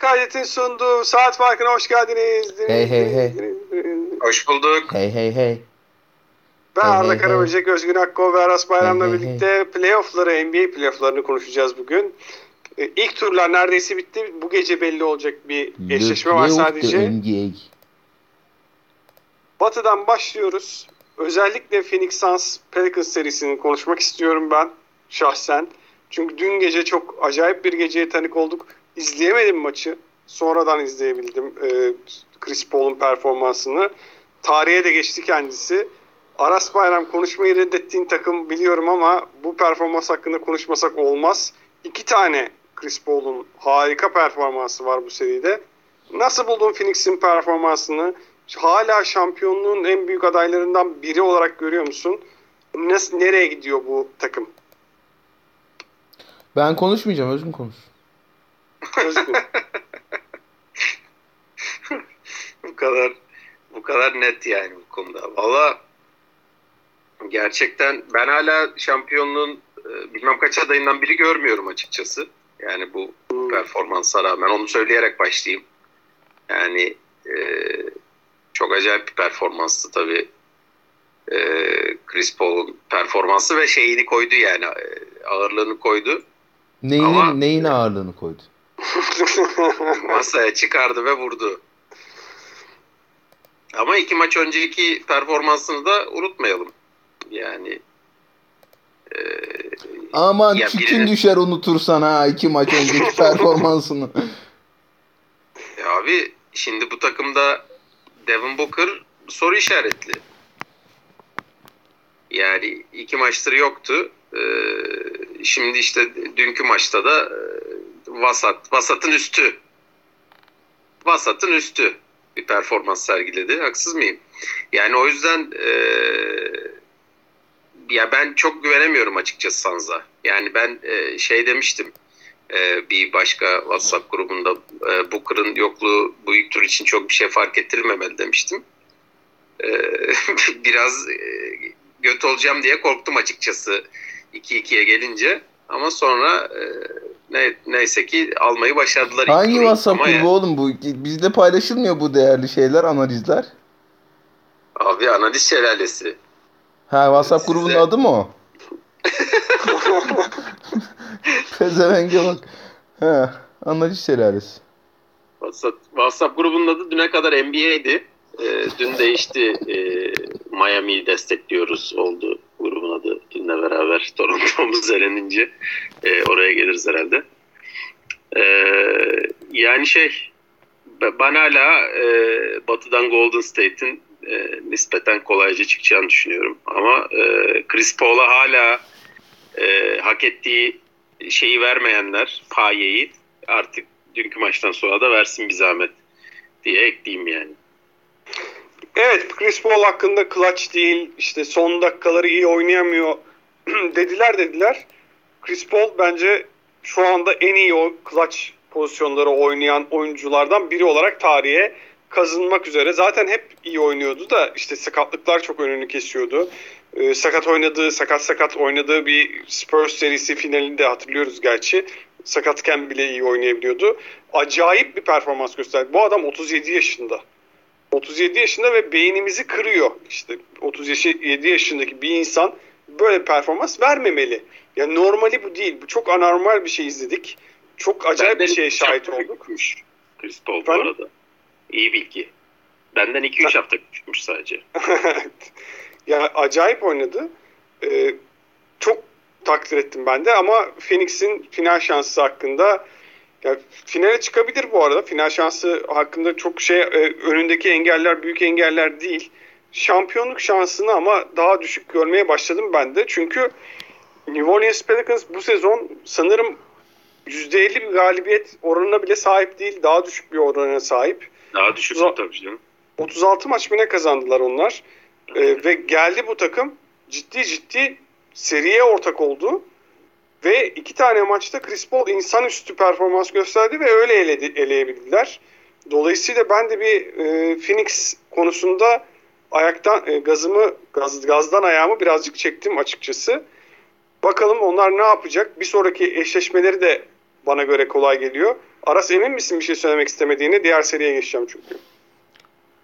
Kaydet'in sunduğu saat farkına hoş geldiniz. Hey hey hey. Hoş bulduk. Hey hey hey. Ben Hey, Arda hey, Karaböcek, Özgün Akko ve Aras Bayram'la Hey, hey, birlikte playoff'ları, NBA playoff'larını konuşacağız bugün. E, İlk turlar neredeyse bitti. Bu gece belli olacak bir eşleşme var sadece. NBA. Batı'dan başlıyoruz. Özellikle Phoenix Suns Pelicans serisini konuşmak istiyorum ben şahsen. Çünkü dün gece çok acayip bir geceye tanık olduk. İzleyemedim maçı. Sonradan izleyebildim e, Chris Paul'un performansını. Tarihe de geçti kendisi. Aras Bayram konuşmayı reddettiğin takım biliyorum ama bu performans hakkında konuşmasak olmaz. İki tane Chris Paul'un harika performansı var bu seride. Nasıl buldun Phoenix'in performansını? Hala şampiyonluğun en büyük adaylarından biri olarak görüyor musun? Nasıl, nereye gidiyor bu takım? Ben konuşmayacağım. Özgün konuş. Bu kadar bu kadar net yani bu konuda. Valla gerçekten ben hala şampiyonluğun e, bilmem kaç adayından biri görmüyorum açıkçası. Yani bu performansa rağmen onu söyleyerek başlayayım. Yani e, çok acayip bir performanstı tabii. E, Chris Paul'un performansı ve şeyini koydu yani e, ağırlığını koydu. Neyin, Ama- neyin ağırlığını koydu? Masaya çıkardı ve vurdu. Ama iki maç önceki performansını da unutmayalım. Yani e, Aman Ya çikin birinin- düşer unutursan ha iki maç önceki performansını. e abi şimdi bu takımda Devin Booker soru işaretli. Yani iki maçtır yoktu. E, şimdi işte dünkü maçta da e, vasat, vasatın üstü. Vasatın üstü bir performans sergiledi. Haksız mıyım? Yani o yüzden e, ya ben çok güvenemiyorum açıkçası Sanza. Yani ben e, şey demiştim e, bir başka WhatsApp grubunda e, Booker'ın yokluğu bu ilk tur için çok bir şey fark ettirmemeli demiştim. E, biraz e, göt olacağım diye korktum açıkçası 2-2'ye gelince. Ama sonra ne, neyse ki almayı başardılar. Hangi. WhatsApp grubu yani- oğlum bu? Bizde paylaşılmıyor bu değerli şeyler, analizler. Abi analiz şelalesi. Ha WhatsApp Size- grubunun adı mı o? Pezevenge bak. Ha, analiz şelalesi. WhatsApp, WhatsApp grubunun adı düne kadar NBA'ydi. Ee, dün değişti. Ee, Miami'yi destekliyoruz oldu grubun adı. Dünle beraber Toronto'muz elenince ee, oraya geliriz herhalde. Ee, yani şey ben hala e, batıdan Golden State'in e, nispeten kolayca çıkacağını düşünüyorum. Ama e, Chris Paul'a hala e, hak ettiği şeyi vermeyenler, payeyi artık dünkü maçtan sonra da versin bir zahmet diye ekleyeyim yani. Evet Chris Paul hakkında clutch değil işte son dakikaları iyi oynayamıyor dediler dediler. Chris Paul bence şu anda en iyi o clutch pozisyonları oynayan oyunculardan biri olarak tarihe kazınmak üzere. Zaten hep iyi oynuyordu da işte sakatlıklar çok önünü kesiyordu. Ee, sakat oynadığı, sakat sakat oynadığı bir Spurs serisi finalinde hatırlıyoruz gerçi. Sakatken bile iyi oynayabiliyordu. Acayip bir performans gösterdi. Bu adam 37 yaşında. 37 yaşında ve beynimizi kırıyor. İşte 37 yaşındaki bir insan böyle performans vermemeli. Yani normali bu değil. Bu çok anormal bir şey izledik. Çok acayip Benden bir şeye şahit olduk. Paul bu arada. İyi bilgi. Benden 2-3 hafta küçükmüş sadece. yani acayip oynadı. Ee, çok takdir ettim ben de ama Phoenix'in final şansı hakkında ya finale çıkabilir bu arada. Final şansı hakkında çok şey e, önündeki engeller büyük engeller değil. Şampiyonluk şansını ama daha düşük görmeye başladım ben de. Çünkü New Orleans Pelicans bu sezon sanırım %50 bir galibiyet oranına bile sahip değil. Daha düşük bir orana sahip. Daha düşük tabii canım. 36 maç mı ne kazandılar onlar. Ee, ve geldi bu takım ciddi ciddi seriye ortak oldu. Ve iki tane maçta Chris Paul insanüstü performans gösterdi ve öyle eledi, eleyebildiler. Dolayısıyla ben de bir e, Phoenix konusunda ayaktan e, gazımı gaz, gazdan ayağımı birazcık çektim açıkçası. Bakalım onlar ne yapacak? Bir sonraki eşleşmeleri de bana göre kolay geliyor. Aras emin misin bir şey söylemek istemediğini? Diğer seriye geçeceğim çünkü.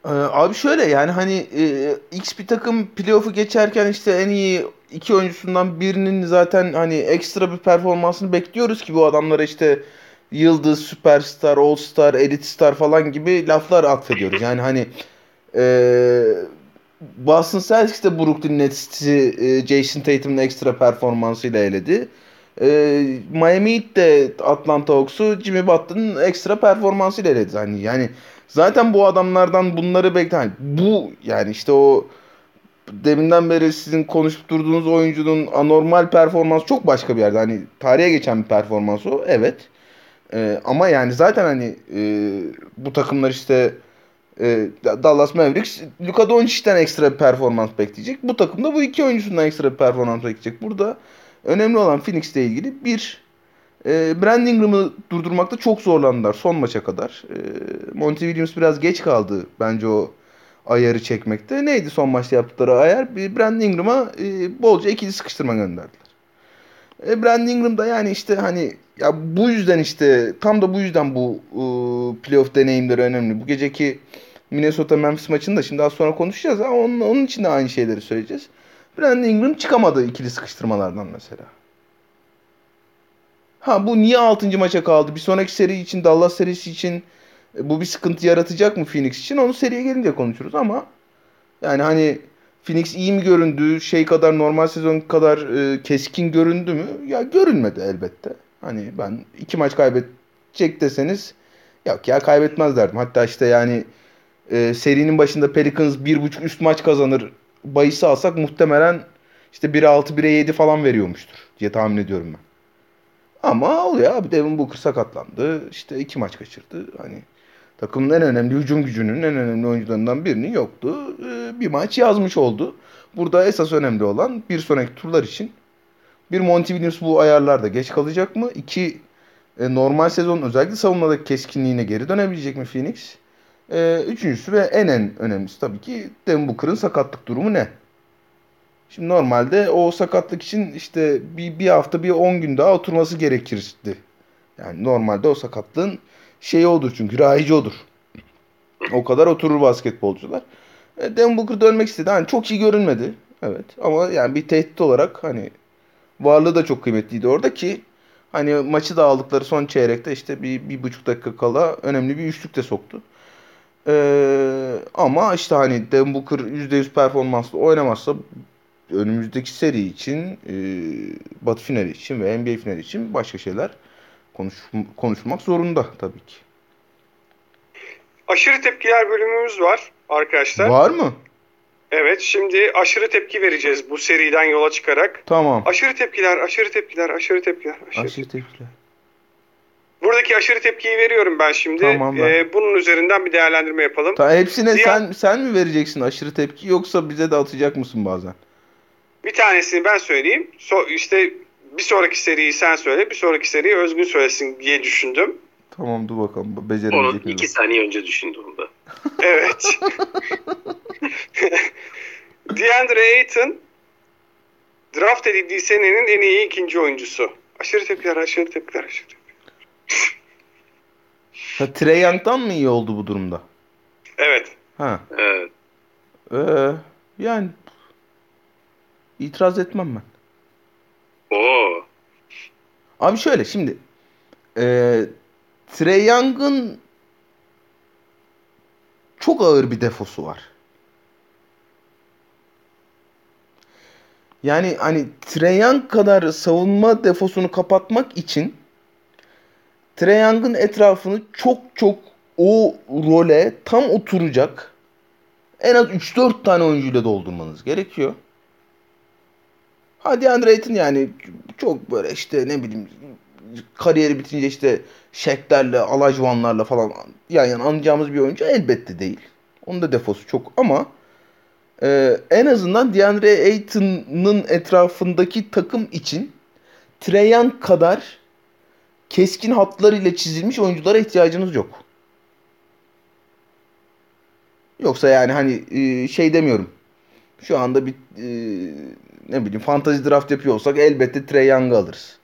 Ee, abi şöyle yani hani e, X bir takım playoff'u geçerken işte en iyi iki oyuncusundan birinin zaten hani ekstra bir performansını bekliyoruz ki bu adamlara işte yıldız, süperstar, all star, elite star falan gibi laflar atfediyoruz. Yani hani e, Boston Celtics de Brooklyn Nets'i e, Jason Tatum'un ekstra performansıyla eledi. E, Miami Heat de Atlanta Hawks'u Jimmy Butler'ın ekstra performansıyla eledi. Hani yani zaten bu adamlardan bunları bekle. Hani bu yani işte o deminden beri sizin konuşup durduğunuz oyuncunun anormal performans çok başka bir yerde. Hani tarihe geçen bir performans o. Evet. E, ama yani zaten hani e, bu takımlar işte e, Dallas Mavericks Luka Doncic'ten ekstra bir performans bekleyecek. Bu takımda bu iki oyuncusundan ekstra bir performans bekleyecek. Burada önemli olan Phoenix'le ilgili bir e, Brandon Ingram'ı durdurmakta çok zorlandılar son maça kadar. E, Monty Williams biraz geç kaldı bence o ayarı çekmekte. Neydi son maçta yaptıkları ayar? Bir Ingram'a e, bolca ikili sıkıştırma gönderdiler. E, Brandon Ingram da yani işte hani ya bu yüzden işte tam da bu yüzden bu e, playoff deneyimleri önemli. Bu geceki Minnesota Memphis maçını da şimdi az sonra konuşacağız ama onun, onun için de aynı şeyleri söyleyeceğiz. Brandon Ingram çıkamadı ikili sıkıştırmalardan mesela. Ha bu niye 6. maça kaldı? Bir sonraki seri için Dallas serisi için e, bu bir sıkıntı yaratacak mı Phoenix için? Onu seriye gelince konuşuruz ama yani hani Phoenix iyi mi göründü? Şey kadar normal sezon kadar e, keskin göründü mü? Ya görünmedi elbette. Hani ben iki maç kaybedecek deseniz yok ya kaybetmez derdim. Hatta işte yani e, serinin başında Pelicans bir buçuk üst maç kazanır bahisi alsak muhtemelen işte 1'e 6 1'e 7 falan veriyormuştur diye tahmin ediyorum ben. Ama oluyor abi Devin Booker sakatlandı. İşte iki maç kaçırdı. Hani takımın en önemli hücum gücünün en önemli oyuncularından birinin yoktu. Ee, bir maç yazmış oldu. Burada esas önemli olan bir sonraki turlar için bir Monty Williams bu ayarlarda geç kalacak mı? İki e, normal sezon özellikle savunmadaki keskinliğine geri dönebilecek mi Phoenix? E, üçüncüsü ve en en önemlisi tabii ki Devin Booker'ın sakatlık durumu ne? Şimdi normalde o sakatlık için işte bir, bir hafta bir 10 gün daha oturması gerekirdi. Yani normalde o sakatlığın şey odur çünkü rahici odur. O kadar oturur basketbolcular. E, Devin Booker dönmek istedi. Hani çok iyi görünmedi. Evet ama yani bir tehdit olarak hani varlığı da çok kıymetliydi orada ki hani maçı da aldıkları son çeyrekte işte bir, bir buçuk dakika kala önemli bir üçlük de soktu. Ee, ama işte hani Devin Booker %100 performanslı oynamazsa önümüzdeki seri için e, Batı finali için ve NBA finali için başka şeyler konuş, konuşmak zorunda tabii ki. Aşırı tepkiler bölümümüz var arkadaşlar. Var mı? Evet şimdi aşırı tepki vereceğiz bu seriden yola çıkarak. Tamam. Aşırı tepkiler, aşırı tepkiler, aşırı tepkiler. Aşırı, aşırı tepkiler. Buradaki aşırı tepkiyi veriyorum ben şimdi. Tamam ben. Ee, bunun üzerinden bir değerlendirme yapalım. Ta, hepsine Diğer... sen sen mi vereceksin aşırı tepki yoksa bize de atacak mısın bazen? Bir tanesini ben söyleyeyim. So, işte bir sonraki seriyi sen söyle, bir sonraki seriyi Özgün söylesin diye düşündüm. Tamam dur bakalım becerebilecek Onu iki saniye önce düşündüm da. evet. DeAndre Ayton draft edildiği senenin en iyi ikinci oyuncusu. Aşırı tepkiler, aşırı tepkiler, aşırı tepkiler. Ha, Trey Young'dan mı iyi oldu bu durumda? Evet. Ha. Evet. Ee, yani itiraz etmem ben. Oo. Abi şöyle şimdi e, Trey Young'ın çok ağır bir defosu var. Yani hani Trey Young kadar savunma defosunu kapatmak için Trey Young'ın etrafını çok çok o role tam oturacak en az 3-4 tane oyuncuyla doldurmanız gerekiyor. Hadi Andre Ayton yani çok böyle işte ne bileyim kariyeri bitince işte Şeklerle, Alajvanlarla falan yan yana anlayacağımız bir oyuncu elbette değil. Onun da defosu çok ama e, en azından DeAndre Ayton'ın etrafındaki takım için Treyan kadar keskin hatlarıyla çizilmiş oyunculara ihtiyacınız yok. Yoksa yani hani e, şey demiyorum. Şu anda bir e, ne bileyim fantazi draft yapıyor olsak elbette Trey Young'ı alırız.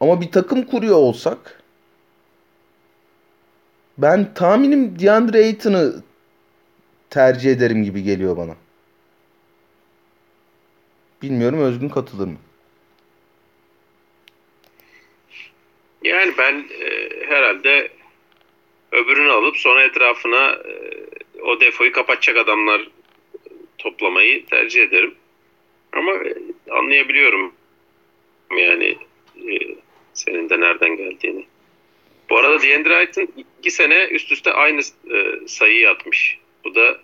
Ama bir takım kuruyor olsak ben tahminim DeAndre Ayton'ı tercih ederim gibi geliyor bana. Bilmiyorum Özgün katılır mı? Yani ben e, herhalde öbürünü alıp sonra etrafına e, o defoyu kapatacak adamlar toplamayı tercih ederim. Ama e, anlayabiliyorum yani e, senin de nereden geldiğini. Bu arada DeAndre Ayton iki sene üst üste aynı e, sayıyı atmış. Bu da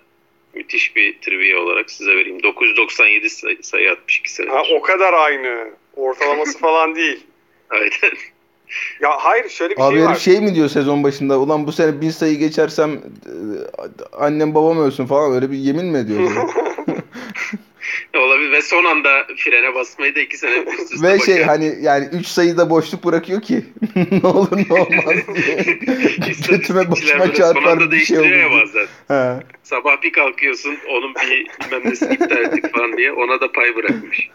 müthiş bir trivia olarak size vereyim. 997 sayı, sayı atmış iki sene. Ha, o kadar aynı. Ortalaması falan değil. Aynen. Ya hayır şöyle bir Abi şey var. şey mi diyor sezon başında? Ulan bu sene bin sayı geçersem e, annem babam ölsün falan öyle bir yemin mi ediyor? Olabilir ve son anda frene basmayı da iki sene üst üste Ve şey başardı. hani yani 3 sayıda boşluk bırakıyor ki ne olur ne olmaz diye. Götüme başıma çarpar bir şey olur. ya bazen. Ha. Sabah bir kalkıyorsun onun bir bilmem nesini iptal ettik falan diye ona da pay bırakmış.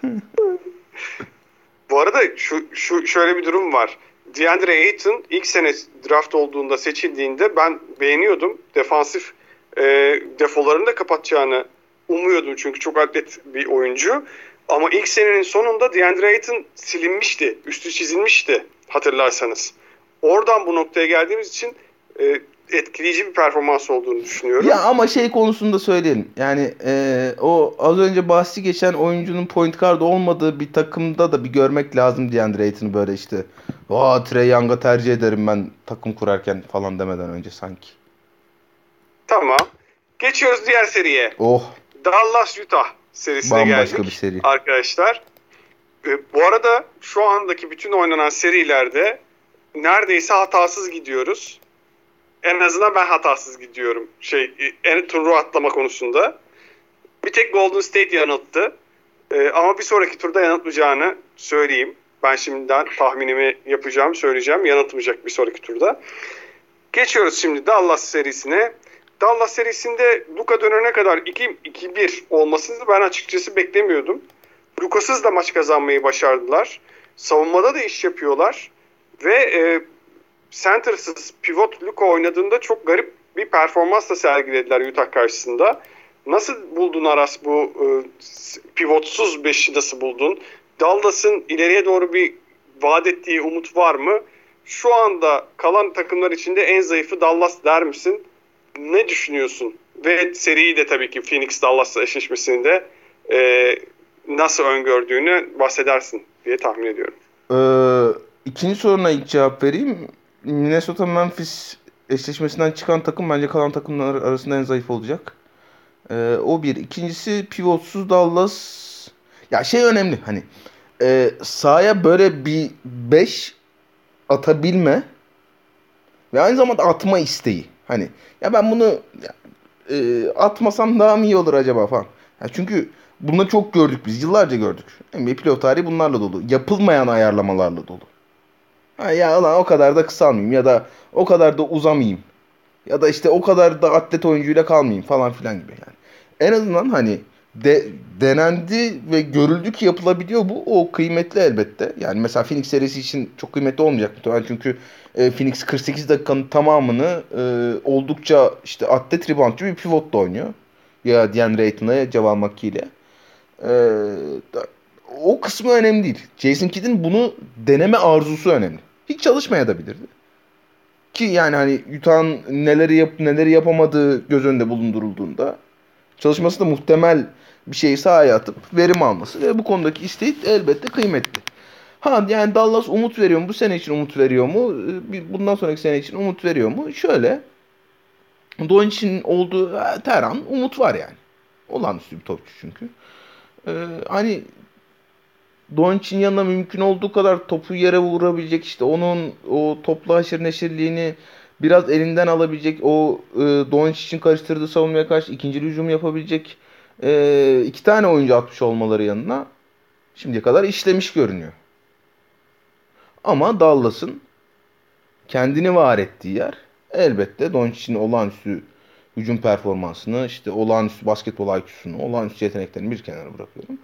Bu arada şu, şu şöyle bir durum var. DeAndre Ayton ilk sene draft olduğunda seçildiğinde ben beğeniyordum. Defansif e, defolarını da kapatacağını umuyordum çünkü çok atlet bir oyuncu. Ama ilk senenin sonunda DeAndre Ayton silinmişti. Üstü çizilmişti hatırlarsanız. Oradan bu noktaya geldiğimiz için e, etkileyici bir performans olduğunu düşünüyorum. Ya ama şey konusunda söyleyelim. Yani e, o az önce bahsi geçen oyuncunun point guard olmadığı bir takımda da bir görmek lazım DeAndre Ayton'u böyle işte. Vaa Trey Young'a tercih ederim ben takım kurarken falan demeden önce sanki. Tamam. Geçiyoruz diğer seriye. Oh Dallas Utah serisine bambaşka geldik. bir seri. arkadaşlar. E, bu arada şu andaki bütün oynanan serilerde neredeyse hatasız gidiyoruz. En azından ben hatasız gidiyorum. Şey, en turu atlama konusunda. Bir tek Golden State yanılttı. E, ama bir sonraki turda yanıltmayacağını söyleyeyim. Ben şimdiden tahminimi yapacağım, söyleyeceğim. Yanıltmayacak bir sonraki turda. Geçiyoruz şimdi Dallas serisine. Dallas serisinde Luka dönene kadar 2-1 olmasını ben açıkçası beklemiyordum. Lukas'ız da maç kazanmayı başardılar. Savunmada da iş yapıyorlar. Ve e, centersız pivot Luka oynadığında çok garip bir performans da sergilediler Utah karşısında. Nasıl buldun Aras bu e, pivotsuz beşi nasıl buldun? Dallas'ın ileriye doğru bir vaat ettiği umut var mı? Şu anda kalan takımlar içinde en zayıfı Dallas der misin? Ne düşünüyorsun? Ve seriyi de tabii ki Phoenix-Dallas eşleşmesini de e, nasıl öngördüğünü bahsedersin diye tahmin ediyorum. Ee, ikinci soruna ilk cevap vereyim. Minnesota Memphis eşleşmesinden çıkan takım bence kalan takımlar arasında en zayıf olacak. Ee, o bir. İkincisi pivotsuz Dallas. Ya şey önemli hani e, sahaya böyle bir 5 atabilme ve aynı zamanda atma isteği. Hani ya ben bunu e, atmasam daha mı iyi olur acaba falan. Ya çünkü bunu çok gördük biz. Yıllarca gördük. NBA playoff tarihi bunlarla dolu. Yapılmayan ayarlamalarla dolu. Ha ya ulan o kadar da kısalmayayım ya da o kadar da uzamayayım. Ya da işte o kadar da atlet oyuncuyla kalmayayım falan filan gibi yani. En azından hani de, denendi ve görüldü ki yapılabiliyor bu. O kıymetli elbette. Yani mesela Phoenix serisi için çok kıymetli olmayacak muhtemelen çünkü e, Phoenix 48 dakikanın tamamını e, oldukça işte atlet reboundçı bir pivotla oynuyor. Ya DeAndre Ayton'la ya Javal ile. E, da- o kısmı önemli değil. Jason Kidd'in bunu deneme arzusu önemli. Hiç çalışmayabilirdi. Ki yani hani Utah'ın neleri yap neleri yapamadığı göz önünde bulundurulduğunda çalışması da muhtemel bir şeyi sahaya atıp verim alması ve bu konudaki isteği elbette kıymetli. Ha yani Dallas umut veriyor mu? Bu sene için umut veriyor mu? Ee, Bundan sonraki sene için umut veriyor mu? Şöyle. Doncic'in olduğu her an umut var yani. Olağanüstü bir topçu çünkü. Ee, hani Doncic'in yanına mümkün olduğu kadar topu yere vurabilecek işte onun o toplu haşır neşirliğini biraz elinden alabilecek o e, Doncic için karıştırdığı savunmaya karşı ikinci hücum yapabilecek e, iki tane oyuncu atmış olmaları yanına şimdiye kadar işlemiş görünüyor. Ama Dallas'ın kendini var ettiği yer elbette Doncic'in olağanüstü hücum performansını, işte olağanüstü basketbol IQ'sunu, olağanüstü yeteneklerini bir kenara bırakıyorum.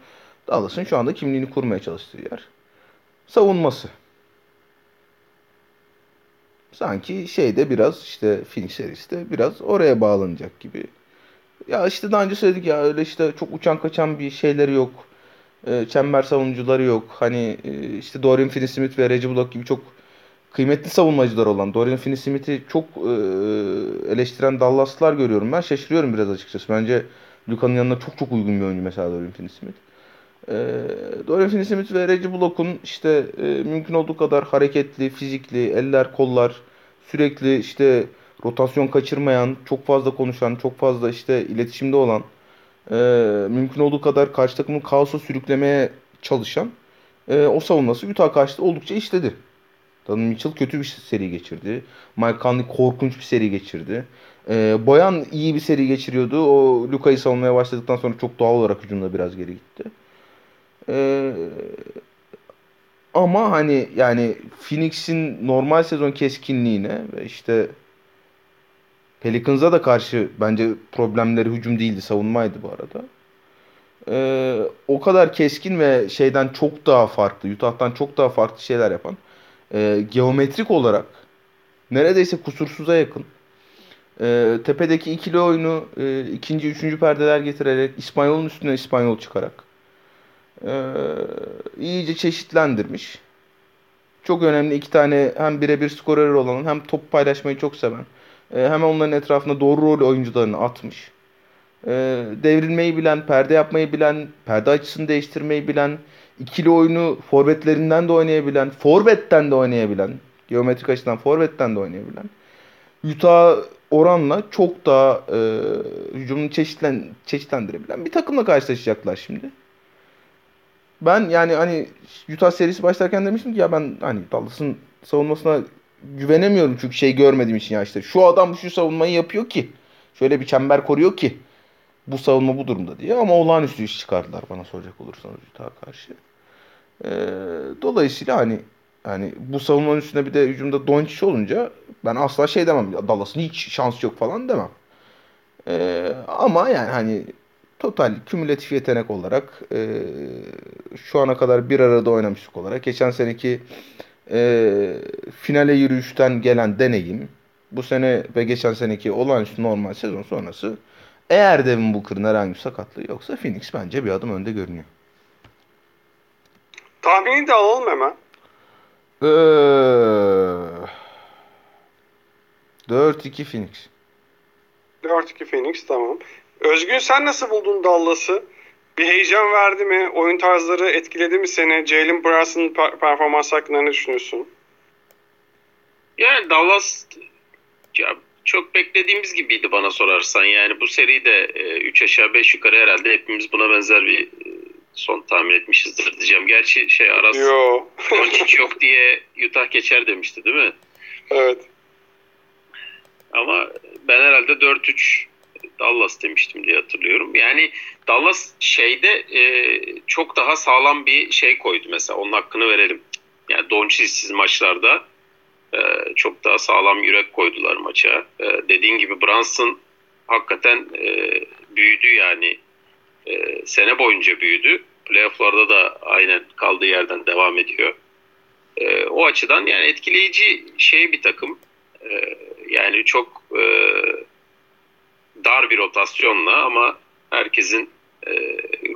Dallas'ın şu anda kimliğini kurmaya çalıştığı yer savunması. sanki şeyde biraz işte Phoenix serisi de biraz oraya bağlanacak gibi. Ya işte daha önce söyledik ya öyle işte çok uçan kaçan bir şeyleri yok. E, çember savunucuları yok. Hani e, işte Dorian Finney-Smith ve Reggie Bullock gibi çok kıymetli savunmacılar olan Dorian Finney-Smith'i çok e, eleştiren Dallas'lar görüyorum ben. Şaşırıyorum biraz açıkçası. Bence Luka'nın yanına çok çok uygun bir oyuncu mesela Dorian Finney-Smith. E, Dorian Finney-Smith ve Reggie Bullock'un işte e, mümkün olduğu kadar hareketli, fizikli, eller, kollar, sürekli işte rotasyon kaçırmayan, çok fazla konuşan, çok fazla işte iletişimde olan, e, mümkün olduğu kadar karşı takımı kaosa sürüklemeye çalışan e, o savunması Utah karşıtı oldukça işledi. Donovan Mitchell kötü bir seri geçirdi. Mike Conley korkunç bir seri geçirdi. E, Boyan iyi bir seri geçiriyordu. O Luka'yı savunmaya başladıktan sonra çok doğal olarak hücumda biraz geri gitti. E, ama hani yani Phoenix'in normal sezon keskinliğine ve işte Pelicans'a da karşı bence problemleri hücum değildi, savunmaydı bu arada. Ee, o kadar keskin ve şeyden çok daha farklı, Utah'tan çok daha farklı şeyler yapan, e, geometrik olarak neredeyse kusursuza yakın. E, tepedeki ikili oyunu e, ikinci, üçüncü perdeler getirerek, İspanyol'un üstüne İspanyol çıkarak e, iyice çeşitlendirmiş. Çok önemli iki tane hem birebir skorer olan hem top paylaşmayı çok seven e, hemen onların etrafına doğru rol oyuncularını atmış. E, devrilmeyi bilen, perde yapmayı bilen, perde açısını değiştirmeyi bilen, ikili oyunu forvetlerinden de oynayabilen, forvetten de oynayabilen, geometrik açıdan forvetten de oynayabilen. Utah oranla çok daha e, hücumunu çeşitlen, çeşitlendirebilen bir takımla karşılaşacaklar şimdi. Ben yani hani Utah serisi başlarken demiştim ki ya ben hani Dallas'ın savunmasına güvenemiyorum çünkü şey görmediğim için ya işte şu adam şu savunmayı yapıyor ki şöyle bir çember koruyor ki bu savunma bu durumda diye ama olağanüstü iş çıkardılar bana soracak olursanız Utah'a karşı. Ee, dolayısıyla hani yani bu savunmanın üstüne bir de hücumda Doncic olunca ben asla şey demem. Dallas'ın hiç şans yok falan demem. Ee, ama yani hani total kümülatif yetenek olarak e, şu ana kadar bir arada oynamışlık olarak geçen seneki e, finale yürüyüşten gelen deneyim bu sene ve geçen seneki olağanüstü normal sezon sonrası eğer Devin Booker'ın herhangi bir sakatlığı yoksa Phoenix bence bir adım önde görünüyor. Tahmini de alalım hemen. Ee, 4-2 Phoenix. 4-2 Phoenix tamam. Özgün sen nasıl buldun Dallas'ı? Bir heyecan verdi mi? Oyun tarzları etkiledi mi seni? Jalen Brunson'ın per- performansı hakkında ne düşünüyorsun? Yani Dallas ya çok beklediğimiz gibiydi bana sorarsan. Yani bu seri de 3 e, aşağı 5 yukarı herhalde hepimiz buna benzer bir e, son tahmin etmişizdir diyeceğim. Gerçi şey Aras Yo. Yok diye Utah geçer demişti değil mi? evet. Ama ben herhalde 4-3 Dallas demiştim diye hatırlıyorum. Yani Dallas şeyde e, çok daha sağlam bir şey koydu mesela. Onun hakkını verelim. Yani Doncic'siz maçlarda e, çok daha sağlam yürek koydular maça. E, dediğin gibi Brunson hakikaten e, büyüdü yani. E, sene boyunca büyüdü. Playoff'larda da aynen kaldığı yerden devam ediyor. E, o açıdan yani etkileyici şey bir takım. E, yani çok e, dar bir rotasyonla ama herkesin e,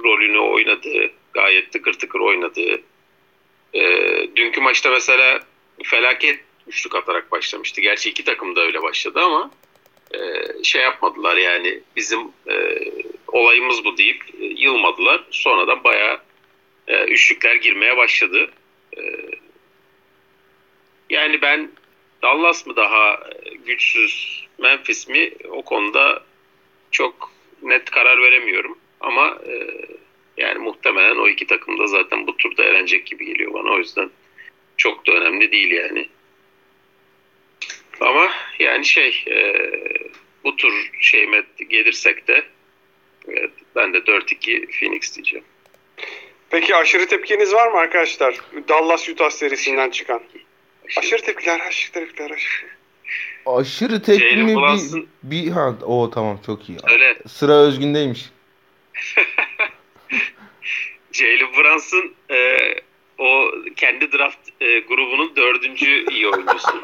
rolünü oynadığı, gayet tıkır tıkır oynadığı. E, dünkü maçta mesela felaket üçlük atarak başlamıştı. Gerçi iki takım da öyle başladı ama e, şey yapmadılar yani bizim e, olayımız bu deyip e, yılmadılar. Sonradan bayağı e, üçlükler girmeye başladı. E, yani ben Dallas mı daha güçsüz Memphis mi o konuda çok net karar veremiyorum. Ama e, yani muhtemelen o iki takım da zaten bu turda elenecek gibi geliyor bana. O yüzden çok da önemli değil yani. Ama yani şey e, bu tur şeyime gelirsek de evet, ben de 4-2 Phoenix diyeceğim. Peki aşırı tepkiniz var mı arkadaşlar? Dallas Utah serisinden çıkan. Aşırı tepkiler, aşırı tepkiler, aşırı. Aşırı tepkimi bir, bir ha o tamam çok iyi. Öyle. Sıra Özgün'deymiş. Jalen Brunson e, o kendi draft e, grubunun dördüncü iyi oyuncusu.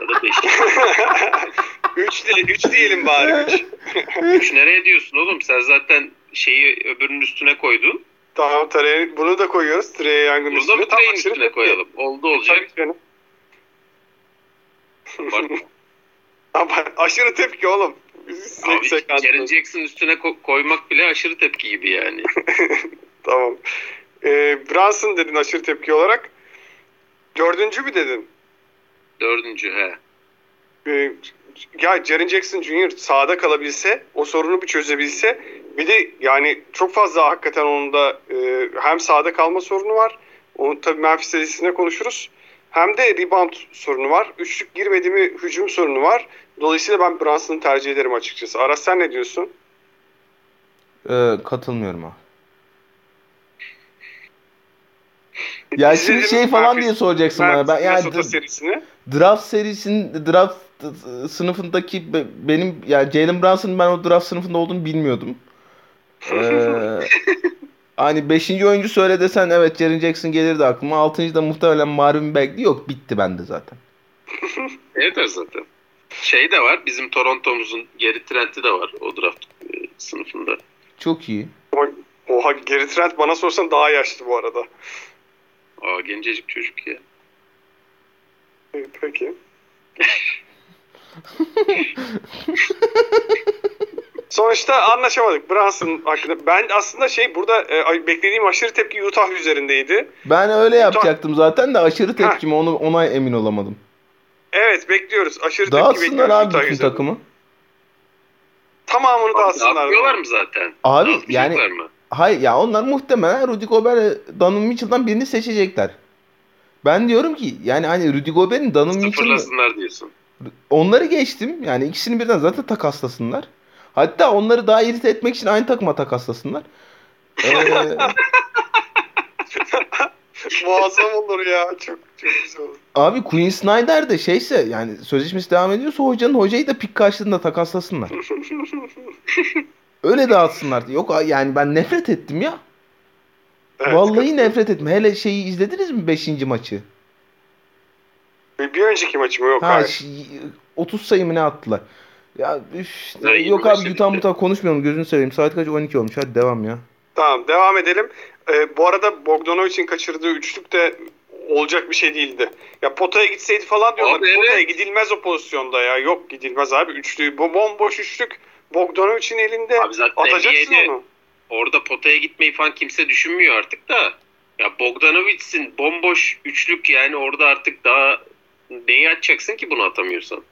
ya da beşinci. üç, değil, üç diyelim bari. Üç. Üç nereye diyorsun oğlum? Sen zaten şeyi öbürünün üstüne koydun. tamam Trey, bunu da koyuyoruz. Trey Young'un Bunu da üstüne. mı Trey'in üstüne koyalım? Oldu olacak. Tabii canım. Ama aşırı tepki oğlum. Abi Jackson üstüne ko- koymak bile aşırı tepki gibi yani. Tamam. Ee, Brunson dedin aşırı tepki olarak. Dördüncü mü dedin? Dördüncü he. Ee, ya Jaren Jackson Jr. sahada kalabilse, o sorunu bir çözebilse bir de yani çok fazla hakikaten onun da e, hem sahada kalma sorunu var. Onu tabii Memphis serisinde konuşuruz. Hem de rebound sorunu var. Üçlük girmedi mi hücum sorunu var. Dolayısıyla ben Brunson'ı tercih ederim açıkçası. Aras sen ne diyorsun? Ee, katılmıyorum abi. Ya şimdi şey falan Memphis- diye soracaksın bana. Ben Memphis yani Minnesota serisini. draft serisinin draft sınıfındaki be- benim ya Jalen Brunson'ın ben o draft sınıfında olduğunu bilmiyordum. Ee, hani 5. oyuncu söyle desen evet Jaren Jackson gelirdi aklıma. 6. da muhtemelen Marvin Bagley yok bitti bende zaten. Evet zaten. Şey de var. Bizim Toronto'muzun geri Trent'i de var o draft e, sınıfında. Çok iyi. Oha Gary Trent bana sorsan daha yaşlı bu arada. Aa gencecik çocuk ya. Evet, Peki. Sonuçta anlaşamadık Brunson hakkında. Ben aslında şey burada e, beklediğim aşırı tepki Utah üzerindeydi. Ben öyle yapacaktım zaten de aşırı tepkime onu ona emin olamadım. Evet bekliyoruz. Aşırı tepki Dağıtsınlar bekliyoruz abi Utah bütün üzerinde. takımı. Tamamını dağıtsınlar. Dağıtmıyorlar mı zaten? Abi yani mı? hayır ya onlar muhtemelen Rudy Gobert Donovan Mitchell'dan birini seçecekler. Ben diyorum ki yani hani Rudy Gobert'in Donovan Mitchell'ı Sıfırlasınlar diyorsun. onları geçtim. Yani ikisini birden zaten takaslasınlar. Hatta onları daha irite etmek için aynı takıma takaslasınlar. Ee, Muazzam olur ya. Çok çok güzel olur. abi Quinn Snyder de şeyse yani sözleşmesi devam ediyorsa hocanın hocayı da pik karşılığında takaslasınlar. Öyle dağıtsınlar. Yok yani ben nefret ettim ya. Evet, Vallahi nefret ettim. Hele şeyi izlediniz mi 5. maçı? Bir, bir önceki maçım yok. Ha hayır. ş- 30 sayı mı ne attılar? Ya üf, Ya, yok 25 abi yutan mutan konuşmayalım gözünü seveyim. Saat kaç 12 olmuş. Hadi devam ya. Tamam devam edelim. Ee, bu arada Bogdanovic'in kaçırdığı üçlük de olacak bir şey değildi. Ya potaya gitseydi falan diyorlar. Abi, evet. Potaya gidilmez o pozisyonda ya. Yok gidilmez abi. Üçlü, bu bomboş üçlük Bogdanovic'in elinde. Abi zaten Atacaksın NBA'de onu. orada potaya gitmeyi falan kimse düşünmüyor artık da. Ya Bogdanovic'sin bomboş üçlük yani orada artık daha neyi atacaksın ki bunu atamıyorsan?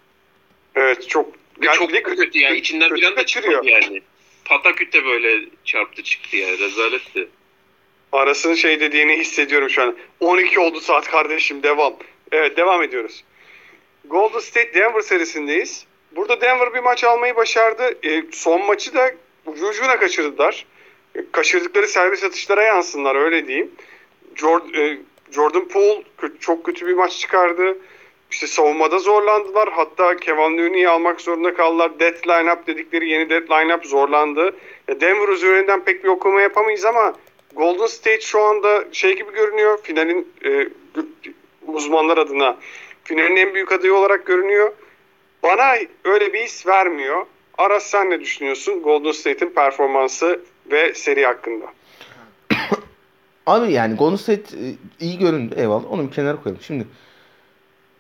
Evet çok. Ve Yani çok de kötü, yani içinden kötü bir anda çıkmadı yani. Pataküte böyle çarptı çıktı yani rezaletti. Aras'ın şey dediğini hissediyorum şu an. 12 oldu saat kardeşim devam. Evet devam ediyoruz. Golden State Denver serisindeyiz. Burada Denver bir maç almayı başardı. E, son maçı da ucu ucuna kaçırdılar. E, kaçırdıkları serbest atışlara yansınlar öyle diyeyim. Jordan, e, Jordan Poole çok kötü bir maç çıkardı. İşte savunmada zorlandılar. Hatta Kevin Looney'i almak zorunda kaldılar. Death lineup dedikleri yeni death lineup zorlandı. Denver üzerinden pek bir okuma yapamayız ama Golden State şu anda şey gibi görünüyor. Finalin e, uzmanlar adına finalin en büyük adayı olarak görünüyor. Bana öyle bir his vermiyor. Aras sen ne düşünüyorsun Golden State'in performansı ve seri hakkında? Abi yani Golden State e, iyi göründü. Eyvallah. Onu bir kenara koyalım. Şimdi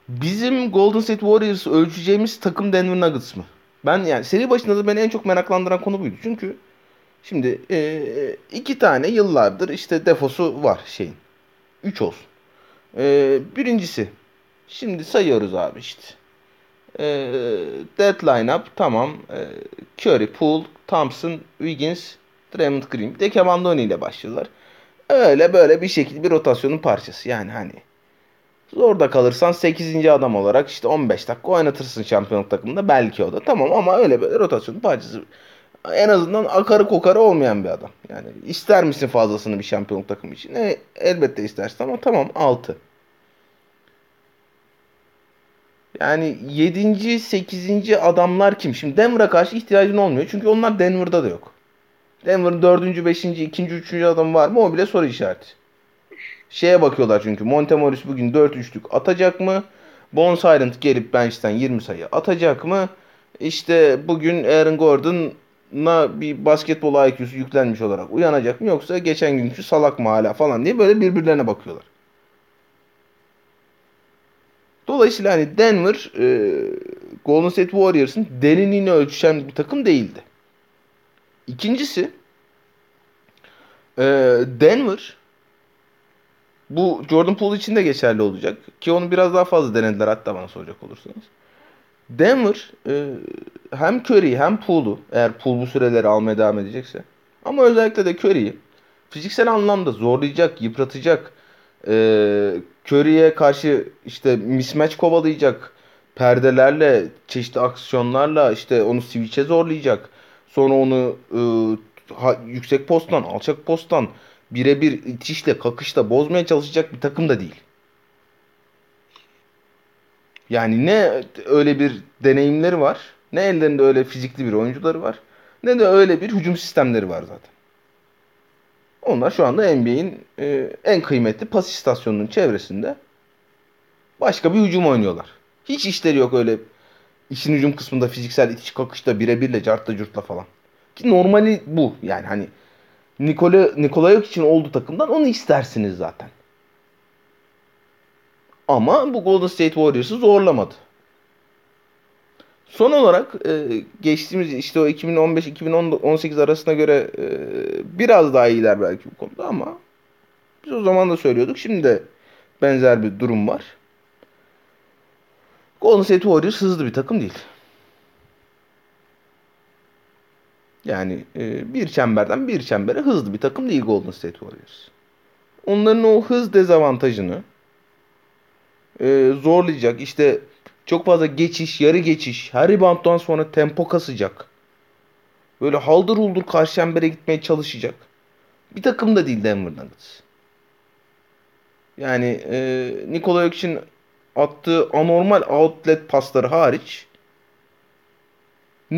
bizim Golden State Warriors'ı ölçeceğimiz takım Denver Nuggets mı? Ben yani seri başında da beni en çok meraklandıran konu buydu. Çünkü şimdi e, iki tane yıllardır işte defosu var şeyin. Üç olsun. E, birincisi şimdi sayıyoruz abi işte. E, deadline up tamam. E, Curry, Poole, Thompson, Wiggins, Draymond Green. Bir de Kevin ile başlıyorlar. Öyle böyle bir şekilde bir rotasyonun parçası. Yani hani zorda kalırsan 8. adam olarak işte 15 dakika oynatırsın şampiyonluk takımında belki o da. Tamam ama öyle böyle rotasyonun parçası. En azından akarı kokarı olmayan bir adam. Yani ister misin fazlasını bir şampiyonluk takımı için? E, elbette istersin ama tamam 6. Yani 7. 8. adamlar kim? Şimdi Denver'a karşı ihtiyacın olmuyor. Çünkü onlar Denver'da da yok. Denver'ın 4. 5. 2. 3. adamı var mı? O bile soru işareti. Şeye bakıyorlar çünkü Montemoris bugün 4-3'lük atacak mı? Bones Silent gelip bench'ten 20 sayı atacak mı? İşte bugün Aaron Gordon'a bir basketbol IQ'su yüklenmiş olarak uyanacak mı? Yoksa geçen günkü salak mı hala falan diye böyle birbirlerine bakıyorlar. Dolayısıyla hani Denver e, Golden State Warriors'ın derinliğini ölçüşen bir takım değildi. İkincisi e, Denver bu Jordan Poole için de geçerli olacak. Ki onu biraz daha fazla denediler hatta bana soracak olursanız. Denver e, hem Curry'i hem Poole'u eğer Poole bu süreleri almaya devam edecekse ama özellikle de Curry'i fiziksel anlamda zorlayacak, yıpratacak, e, Curry'e karşı işte mismatch kovalayacak, perdelerle, çeşitli aksiyonlarla işte onu switch'e zorlayacak. Sonra onu e, ha, yüksek posttan, alçak posttan birebir itişle, kakışla bozmaya çalışacak bir takım da değil. Yani ne öyle bir deneyimleri var, ne ellerinde öyle fizikli bir oyuncuları var, ne de öyle bir hücum sistemleri var zaten. Onlar şu anda NBA'in e, en kıymetli pas istasyonunun çevresinde başka bir hücum oynuyorlar. Hiç işleri yok öyle işin hücum kısmında fiziksel itiş kakışta birebirle cartla curtla falan. Ki normali bu. Yani hani Nikola Nikolayok için oldu takımdan onu istersiniz zaten. Ama bu Golden State Warriors'ı zorlamadı. Son olarak e, geçtiğimiz işte o 2015-2018 arasına göre e, biraz daha iyiler belki bu konuda ama biz o zaman da söylüyorduk. Şimdi de benzer bir durum var. Golden State Warriors hızlı bir takım değil. Yani e, bir çemberden bir çembere hızlı bir takım değil Golden State Warriors. Onların o hız dezavantajını e, zorlayacak. İşte çok fazla geçiş, yarı geçiş, her rebounddan sonra tempo kasacak. Böyle haldır huldur karşı çembere gitmeye çalışacak. Bir takım da değil Denver Nuggets. Yani e, Nikola Jokic'in attığı anormal outlet pasları hariç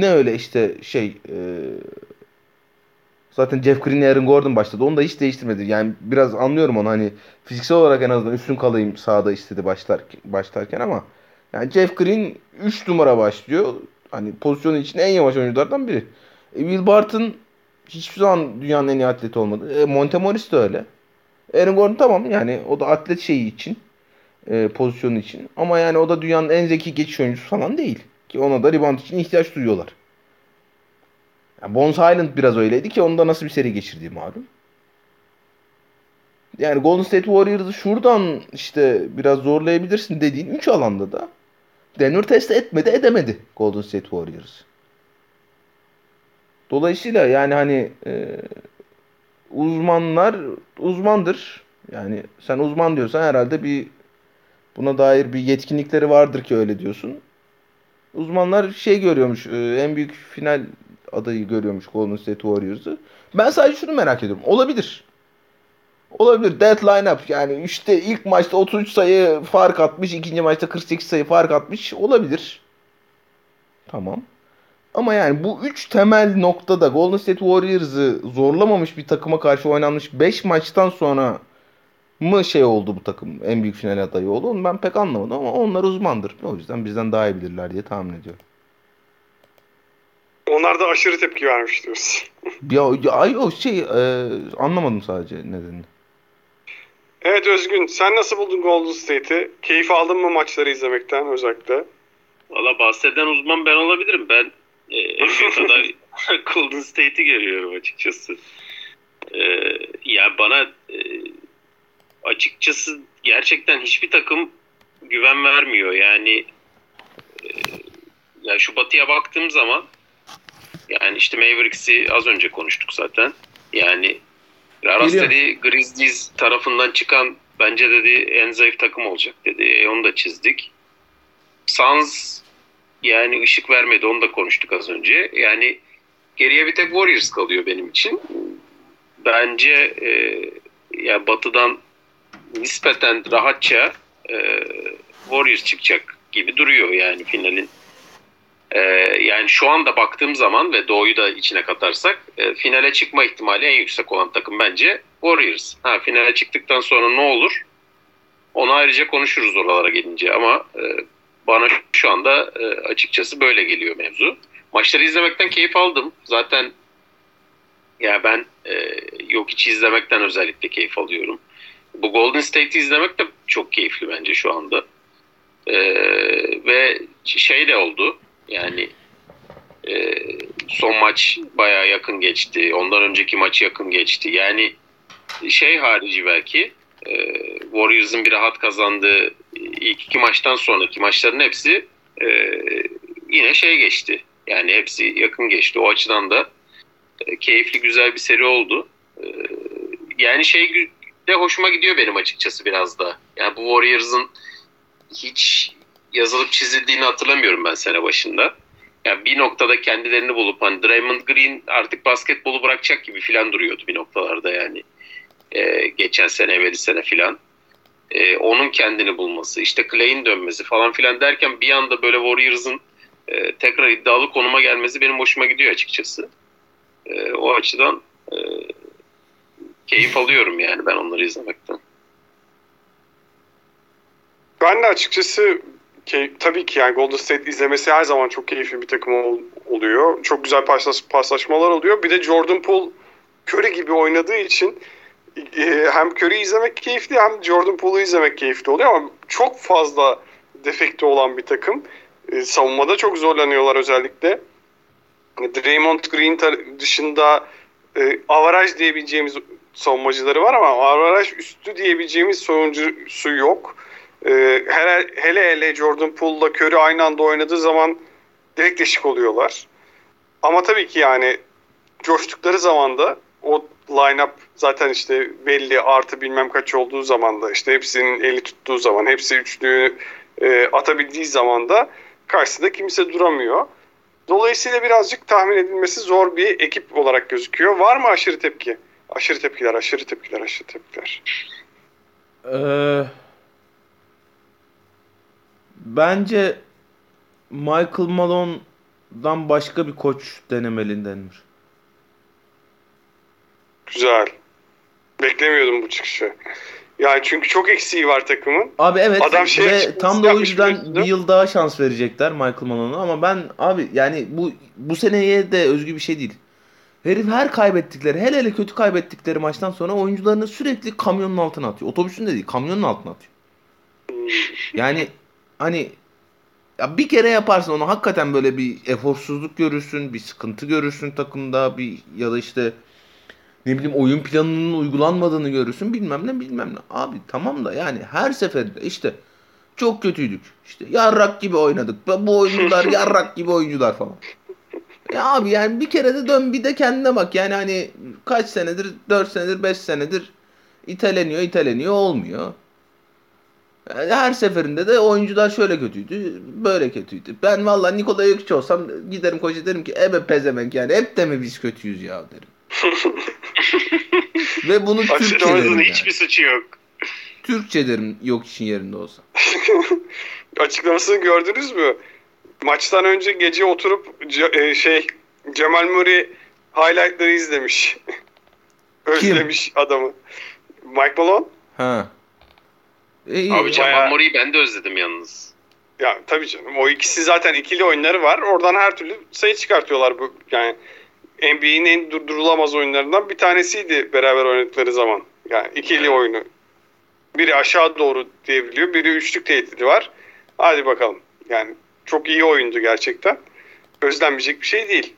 ne öyle işte şey e, zaten Jeff Green Aaron Gordon başladı. Onu da hiç değiştirmedi. Yani biraz anlıyorum onu hani fiziksel olarak en azından üstün kalayım sahada istedi başlar başlarken ama yani Jeff Green 3 numara başlıyor. Hani pozisyonu için en yavaş oyunculardan biri. E, Will Barton hiçbir zaman dünyanın en iyi atleti olmadı. E, Montemoris de öyle. Aaron Gordon tamam yani o da atlet şeyi için e, pozisyonu için. Ama yani o da dünyanın en zeki geçiş oyuncusu falan değil. Ki ona da rebound için ihtiyaç duyuyorlar. Yani Bones Island biraz öyleydi ki onda nasıl bir seri geçirdiği malum. Yani Golden State Warriors'ı şuradan işte biraz zorlayabilirsin dediğin 3 alanda da Denver test etmedi edemedi Golden State Warriors. Dolayısıyla yani hani e, uzmanlar uzmandır. Yani sen uzman diyorsan herhalde bir buna dair bir yetkinlikleri vardır ki öyle diyorsun. Uzmanlar şey görüyormuş. E, en büyük final adayı görüyormuş Golden State Warriors'ı. Ben sadece şunu merak ediyorum. Olabilir. Olabilir. Dead line-up. Yani işte ilk maçta 33 sayı fark atmış. ikinci maçta 48 sayı fark atmış. Olabilir. Tamam. Ama yani bu üç temel noktada Golden State Warriors'ı zorlamamış bir takıma karşı oynanmış 5 maçtan sonra mı şey oldu bu takım en büyük final adayı oldu onu ben pek anlamadım ama onlar uzmandır. O yüzden bizden daha iyi bilirler diye tahmin ediyorum. Onlar da aşırı tepki vermiş diyorsun. ya, ay o şey e, anlamadım sadece nedenini. Evet Özgün sen nasıl buldun Golden State'i? Keyif aldın mı maçları izlemekten özellikle? Valla bahseden uzman ben olabilirim. Ben e, aday Golden State'i görüyorum açıkçası. E, ya bana e, açıkçası gerçekten hiçbir takım güven vermiyor. Yani e, ya şu batıya baktığım zaman yani işte Mavericks'i az önce konuştuk zaten. Yani Raras dedi Grizzlies tarafından çıkan bence dedi en zayıf takım olacak dedi. E, onu da çizdik. Suns yani ışık vermedi onu da konuştuk az önce. Yani geriye bir tek Warriors kalıyor benim için. Bence e, ya batıdan nispeten rahatça e, Warriors çıkacak gibi duruyor yani finalin Ee, yani şu anda baktığım zaman ve Doğu'yu da içine katarsak e, finale çıkma ihtimali en yüksek olan takım bence Warriors. Ha, finale çıktıktan sonra ne olur? Onu ayrıca konuşuruz oralara gelince ama e, bana şu anda e, açıkçası böyle geliyor mevzu. Maçları izlemekten keyif aldım. Zaten ya ben e, yok hiç izlemekten özellikle keyif alıyorum. Bu Golden State'i izlemek de çok keyifli bence şu anda. E, ve şey de oldu. Yani e, son maç baya yakın geçti. Ondan önceki maç yakın geçti. Yani şey harici belki e, Warriors'ın bir rahat kazandığı ilk iki maçtan sonraki maçların hepsi e, yine şey geçti. Yani hepsi yakın geçti. O açıdan da e, keyifli güzel bir seri oldu. E, yani şey de hoşuma gidiyor benim açıkçası biraz da. Yani bu Warriors'ın hiç yazılıp çizildiğini hatırlamıyorum ben sene başında. Yani bir noktada kendilerini bulup hani Draymond Green artık basketbolu bırakacak gibi filan duruyordu bir noktalarda yani. Ee, geçen sene, evveli sene filan. Ee, onun kendini bulması, işte Clay'in dönmesi falan filan derken bir anda böyle Warriors'ın e, tekrar iddialı konuma gelmesi benim hoşuma gidiyor açıkçası. E, o açıdan keyif alıyorum yani ben onları izlemekten. Ben de açıkçası ki, tabii ki yani Golden State izlemesi her zaman çok keyifli bir takım ol, oluyor. Çok güzel paslas, paslaşmalar oluyor. Bir de Jordan Poole Curry gibi oynadığı için e, hem Curry izlemek keyifli hem Jordan Poole'u izlemek keyifli oluyor ama çok fazla defekti olan bir takım. E, savunmada çok zorlanıyorlar özellikle. Draymond Green dışında e, avaraj diyebileceğimiz savunmacıları var ama avaraj üstü diyebileceğimiz savuncusu yok. E, hele, hele hele Jordan Poole'la Curry aynı anda oynadığı zaman direkt deşik oluyorlar. Ama tabii ki yani coştukları zaman da o line-up zaten işte belli artı bilmem kaç olduğu zaman da işte hepsinin eli tuttuğu zaman hepsi üçlüğü e, atabildiği zaman da karşısında kimse duramıyor. Dolayısıyla birazcık tahmin edilmesi zor bir ekip olarak gözüküyor. Var mı aşırı tepki? Aşırı tepkiler, aşırı tepkiler, aşırı tepkiler. Ee, bence Michael Malone'dan başka bir koç denemeli Denver. Güzel. Beklemiyordum bu çıkışı. Yani çünkü çok eksiği var takımın. Abi evet Adam şey ve tam da o yüzden bir yıl daha şans verecekler Michael Malone'a ama ben abi yani bu bu seneye de özgü bir şey değil. Herif her kaybettikleri hele hele kötü kaybettikleri maçtan sonra oyuncularını sürekli kamyonun altına atıyor. Otobüsün de değil kamyonun altına atıyor. Yani hani ya bir kere yaparsın onu hakikaten böyle bir eforsuzluk görürsün, bir sıkıntı görürsün takımda bir ya da işte ne bileyim oyun planının uygulanmadığını görürsün bilmem ne bilmem ne. Abi tamam da yani her seferinde işte çok kötüydük. İşte yarrak gibi oynadık. Bu oyuncular yarrak gibi oyuncular falan. Ya abi yani bir kere de dön bir de kendine bak. Yani hani kaç senedir 4 senedir 5 senedir iteleniyor iteleniyor olmuyor. Yani her seferinde de oyuncular şöyle kötüydü, böyle kötüydü. Ben valla Nikola Jokic olsam giderim koca derim ki ebe pezemek yani hep de mi biz kötüyüz ya derim. Ve bunu Türkçe derim yani. hiçbir suçu yok. Türkçe derim yok için yerinde olsa. Açıklamasını gördünüz mü? Maçtan önce gece oturup e, şey Cemal Murray highlightları izlemiş. Özlemiş Kim? adamı. Mike Malone. Ha. E, Abi Cemal bayağı... Murray'i ben de özledim yalnız. Ya tabii canım. O ikisi zaten ikili oyunları var. Oradan her türlü sayı çıkartıyorlar bu yani NBA'nin en durdurulamaz oyunlarından bir tanesiydi beraber oynadıkları zaman. Yani ikili oyunu. Biri aşağı doğru diyebiliyor, biri üçlük tehdidi var. Hadi bakalım. Yani çok iyi oyundu gerçekten. Özlenmeyecek bir şey değil.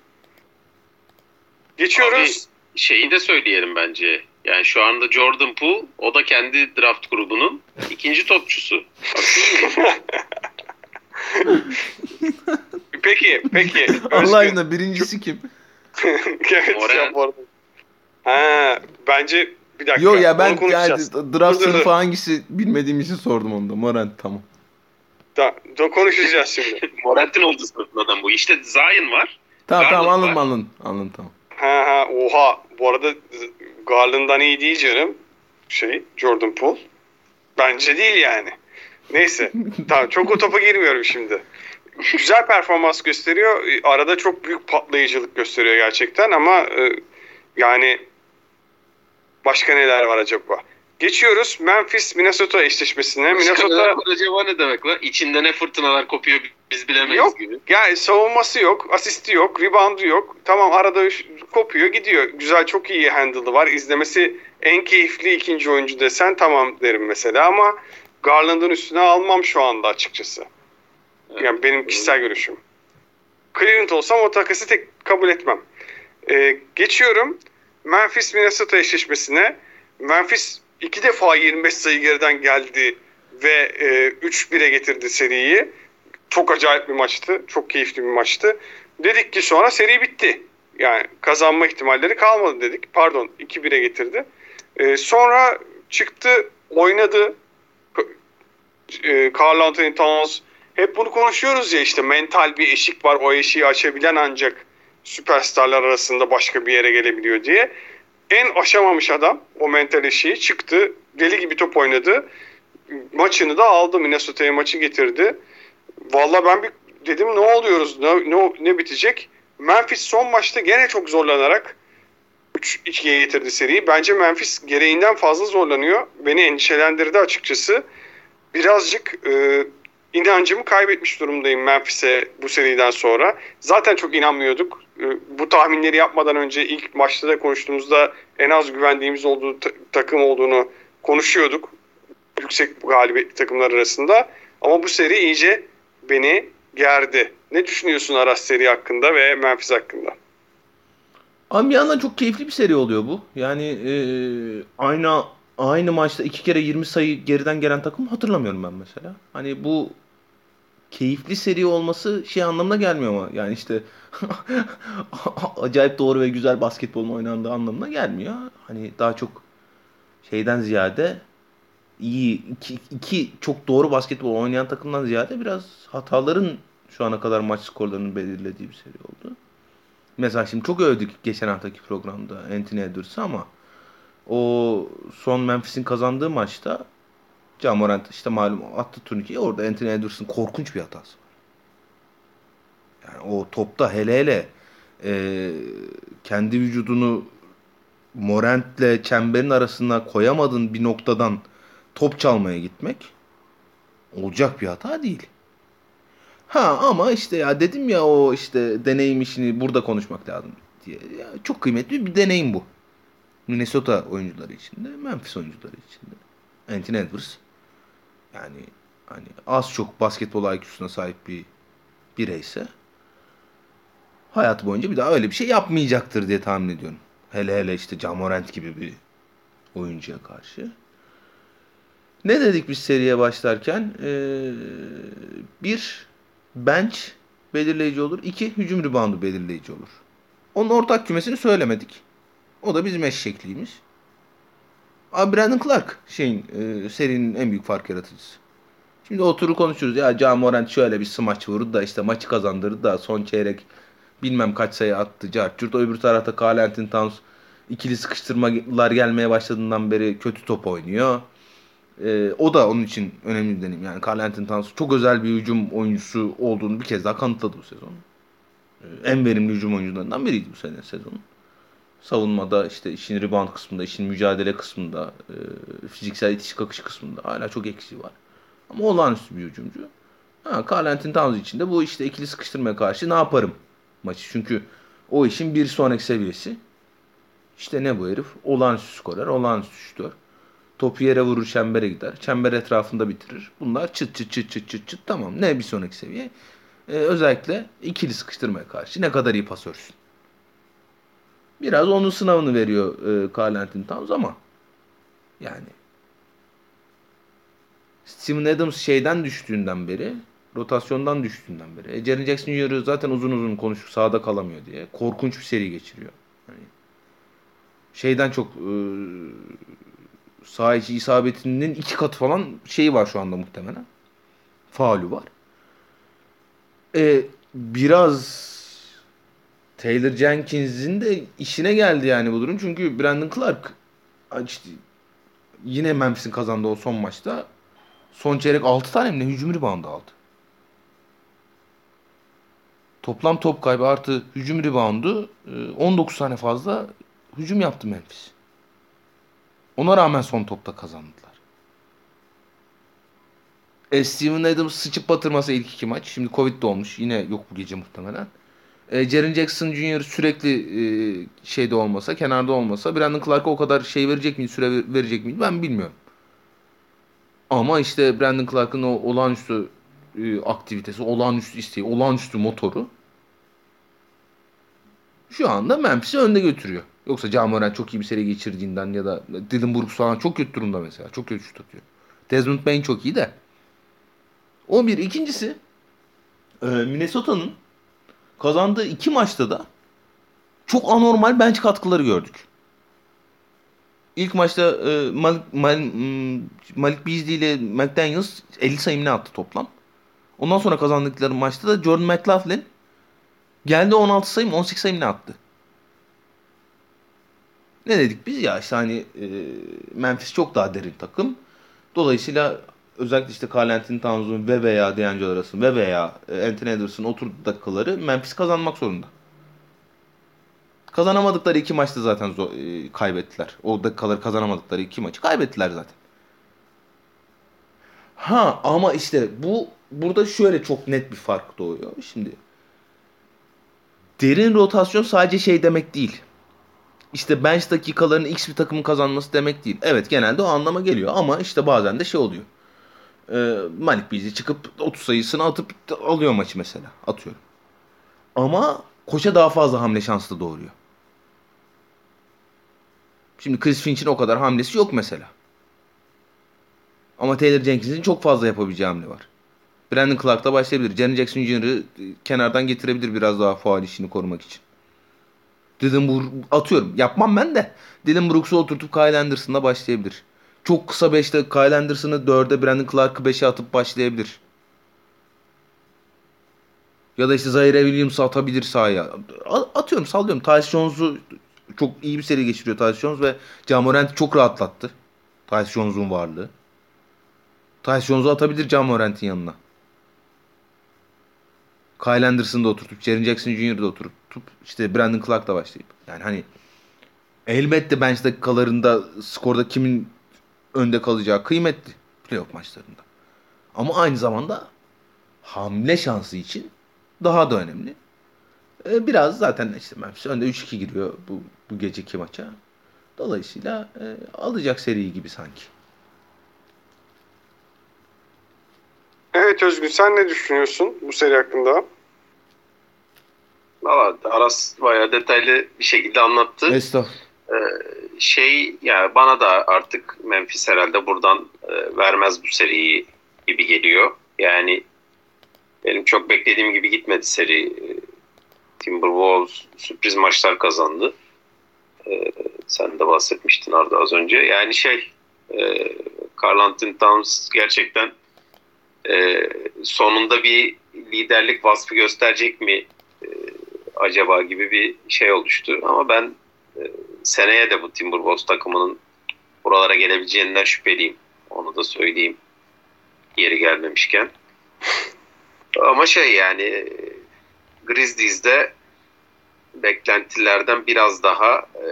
Geçiyoruz. Abi, şeyi de söyleyelim bence. Yani şu anda Jordan Poole, o da kendi draft grubunun ikinci topçusu. peki, peki. Allah aşkına birincisi kim? evet Moran. bu arada. Ha, bence bir dakika. Yok ya ben yani draft sınıfı hangisi bilmediğim için sordum onu da. Morant tamam. Tamam. konuşacağız şimdi. Morant'in olduğu sınıfın adam bu. İşte Zion var. Tamam Garland tamam anladım var. anladım. Anladım tamam. Ha ha oha. Bu arada Garland'dan iyi değil canım. Şey Jordan Poole. Bence değil yani. Neyse. tamam çok o topa girmiyorum şimdi. güzel performans gösteriyor. Arada çok büyük patlayıcılık gösteriyor gerçekten ama e, yani başka neler var acaba? Geçiyoruz Memphis Minnesota eşleşmesine. Minnesota acaba ne demek lan? İçinde ne fırtınalar kopuyor biz bilemeyiz yok. gibi. Yani savunması yok, asisti yok, reboundu yok. Tamam arada kopuyor gidiyor. Güzel çok iyi handle'ı var. İzlemesi en keyifli ikinci oyuncu desen tamam derim mesela ama Garland'ın üstüne almam şu anda açıkçası. Evet. Yani benim kişisel görüşüm. Cleveland olsam o takası tek kabul etmem. Ee, geçiyorum Memphis Minnesota eşleşmesine. Memphis iki defa 25 sayı geriden geldi ve e, 3-1'e getirdi seriyi. Çok acayip bir maçtı. Çok keyifli bir maçtı. Dedik ki sonra seri bitti. Yani kazanma ihtimalleri kalmadı dedik. Pardon 2-1'e getirdi. E, sonra çıktı oynadı. E, Carl Anthony Towns hep bunu konuşuyoruz ya işte mental bir eşik var. O eşiği açabilen ancak süperstarlar arasında başka bir yere gelebiliyor diye. En aşamamış adam o mental eşiği çıktı. Deli gibi top oynadı. Maçını da aldı. Minnesota'ya maçı getirdi. Valla ben bir dedim ne oluyoruz? Ne, ne, ne bitecek? Memphis son maçta gene çok zorlanarak 3-2'ye getirdi seriyi. Bence Memphis gereğinden fazla zorlanıyor. Beni endişelendirdi açıkçası. Birazcık e, inancımı kaybetmiş durumdayım Memphis'e bu seriden sonra. Zaten çok inanmıyorduk. Ee, bu tahminleri yapmadan önce ilk maçta da konuştuğumuzda en az güvendiğimiz olduğu takım olduğunu konuşuyorduk. Yüksek galibiyetli takımlar arasında. Ama bu seri iyice beni gerdi. Ne düşünüyorsun Aras seri hakkında ve Memphis hakkında? Abi bir yandan çok keyifli bir seri oluyor bu. Yani e, aynı aynı maçta iki kere 20 sayı geriden gelen takım hatırlamıyorum ben mesela. Hani bu keyifli seri olması şey anlamına gelmiyor ama yani işte acayip doğru ve güzel basketbolun oynandığı anlamına gelmiyor. Hani daha çok şeyden ziyade iyi iki, iki çok doğru basketbol oynayan takımdan ziyade biraz hataların şu ana kadar maç skorlarını belirlediği bir seri oldu. Mesela şimdi çok övdük geçen haftaki programda Anthony Edwards'ı ama o son Memphis'in kazandığı maçta Camorant işte malum attı turnikeyi. Orada Anthony Edwards'ın korkunç bir hatası. Yani o topta hele hele e, kendi vücudunu Morant'le çemberin arasına koyamadığın bir noktadan top çalmaya gitmek olacak bir hata değil. Ha ama işte ya dedim ya o işte deneyim işini burada konuşmak lazım diye. Ya çok kıymetli bir deneyim bu. Minnesota oyuncuları içinde, Memphis oyuncuları içinde. Anthony Edwards yani hani az çok basketbol IQ'suna sahip bir bireyse hayatı boyunca bir daha öyle bir şey yapmayacaktır diye tahmin ediyorum. Hele hele işte Jamorant gibi bir oyuncuya karşı. Ne dedik biz seriye başlarken? Ee, bir, bench belirleyici olur. İki, hücum ribandı belirleyici olur. Onun ortak kümesini söylemedik. O da bizim eşekliğimiz. Abi Brandon Clark şeyin e, serinin en büyük fark yaratıcısı. Şimdi oturur konuşuruz. Ya Can Morant şöyle bir smaç vurdu da işte maçı kazandırdı da son çeyrek bilmem kaç sayı attı. Cartçurt öbür tarafta Anthony Towns ikili sıkıştırmalar gelmeye başladığından beri kötü top oynuyor. Ee, o da onun için önemli deneyim. Yani Carl Towns çok özel bir hücum oyuncusu olduğunu bir kez daha kanıtladı bu sezon. Ee, en verimli hücum oyuncularından biriydi bu sene sezonun savunmada işte işin rebound kısmında, işin mücadele kısmında, e, fiziksel itiş kakış kısmında hala çok eksiği var. Ama olağanüstü bir hücumcu. Ha, Carl Anthony Towns için de bu işte ikili sıkıştırmaya karşı ne yaparım maçı. Çünkü o işin bir sonraki seviyesi. İşte ne bu herif? Olağanüstü skorer, olağanüstü şütör. Topu yere vurur, çembere gider. Çember etrafında bitirir. Bunlar çıt çıt çıt çıt çıt çıt tamam. Ne bir sonraki seviye? Ee, özellikle ikili sıkıştırmaya karşı ne kadar iyi pasörsün. Biraz onun sınavını veriyor e, Carl Anthony Towns ama yani Steven Adams şeyden düştüğünden beri rotasyondan düştüğünden beri. E, Jaren Jackson Jr. zaten uzun uzun konuşup sahada kalamıyor diye. Korkunç bir seri geçiriyor. Yani şeyden çok e, saha içi isabetinin iki katı falan şeyi var şu anda muhtemelen. Faulü var. E, biraz Taylor Jenkins'in de işine geldi yani bu durum. Çünkü Brandon Clark işte yine Memphis'in kazandığı o son maçta son çeyrek 6 tane mi ne hücum reboundu aldı. Toplam top kaybı artı hücum reboundu e, 19 tane fazla hücum yaptı Memphis. Ona rağmen son topta kazandılar. E, Steven Adams sıçıp batırmasa ilk iki maç. Şimdi Covid de olmuş. Yine yok bu gece muhtemelen. E, Jaren Jackson Jr. sürekli e, şeyde olmasa, kenarda olmasa Brandon Clark'a o kadar şey verecek miydi, süre ver- verecek miydi ben bilmiyorum. Ama işte Brandon Clark'ın o olağanüstü e, aktivitesi, olağanüstü isteği, olağanüstü motoru şu anda Memphis'i önde götürüyor. Yoksa Ja Morant çok iyi bir seri geçirdiğinden ya da Dylan Brooks falan çok kötü durumda mesela. Çok kötü şut atıyor. Desmond Bain çok iyi de. O bir. İkincisi e, Minnesota'nın kazandığı iki maçta da çok anormal bench katkıları gördük. İlk maçta e, Mal- m, Malik Beasley ile McDaniels 50 sayı mı ne attı toplam. Ondan sonra kazandıkları maçta da Jordan McLaughlin geldi 16 sayı mı 18 sayı mı ne attı. Ne dedik biz ya işte hani e, Memphis çok daha derin takım. Dolayısıyla özellikle işte Carl Anthony Towns'un ve veya D'Angelo Russell ve veya e, Anthony Edwards'ın oturduğu dakikaları Memphis kazanmak zorunda. Kazanamadıkları iki maçta zaten zor, e, kaybettiler. O dakikaları kazanamadıkları iki maçı kaybettiler zaten. Ha ama işte bu burada şöyle çok net bir fark doğuyor. Şimdi derin rotasyon sadece şey demek değil. İşte bench dakikalarını X bir takımın kazanması demek değil. Evet genelde o anlama geliyor ama işte bazen de şey oluyor. Ee, Malik Beasley çıkıp 30 sayısını atıp alıyor maçı mesela. Atıyorum. Ama koça daha fazla hamle şansı da doğuruyor. Şimdi Chris Finch'in o kadar hamlesi yok mesela. Ama Taylor Jenkins'in çok fazla yapabileceği hamle var. Brandon Clark'la başlayabilir. Jaren Jackson Jr.'ı kenardan getirebilir biraz daha faal işini korumak için. Dylan Brooks atıyorum. Yapmam ben de. Dylan Brooks'u oturtup Kyle Anderson'la başlayabilir. Çok kısa 5'te Kyle Anderson'ı 4'e Brandon Clark'ı 5'e atıp başlayabilir. Ya da işte Zaire Williams'ı atabilir sahaya. Atıyorum sallıyorum. Tyus Jones'u çok iyi bir seri geçiriyor Tyus Jones ve Ja Morant'i çok rahatlattı. Tyus Jones'un varlığı. Tyus Jones'u atabilir Ja Morant'in yanına. Kyle Anderson'ı da oturtup, Jaren Jackson Jr.'da oturtup, işte Brandon Clark'la başlayıp. Yani hani elbette bench dakikalarında skorda kimin önde kalacağı kıymetli playoff maçlarında. Ama aynı zamanda hamle şansı için daha da önemli. Ee, biraz zaten işte Memphis önde 3-2 giriyor bu, bu geceki maça. Dolayısıyla e, alacak seriyi gibi sanki. Evet Özgün sen ne düşünüyorsun bu seri hakkında? Valla Aras bayağı detaylı bir şekilde anlattı. Estağfurullah. Şey ya bana da artık Memphis herhalde buradan e, vermez bu seriyi gibi geliyor. Yani benim çok beklediğim gibi gitmedi seri. E, Timberwolves sürpriz maçlar kazandı. E, sen de bahsetmiştin Arda az önce. Yani şey e, Karl Anthony Towns gerçekten e, sonunda bir liderlik vasfı gösterecek mi e, acaba gibi bir şey oluştu. Ama ben e, seneye de bu Timberwolves takımının buralara gelebileceğinden şüpheliyim. Onu da söyleyeyim. Yeri gelmemişken. Ama şey yani Grizzlies'de beklentilerden biraz daha e,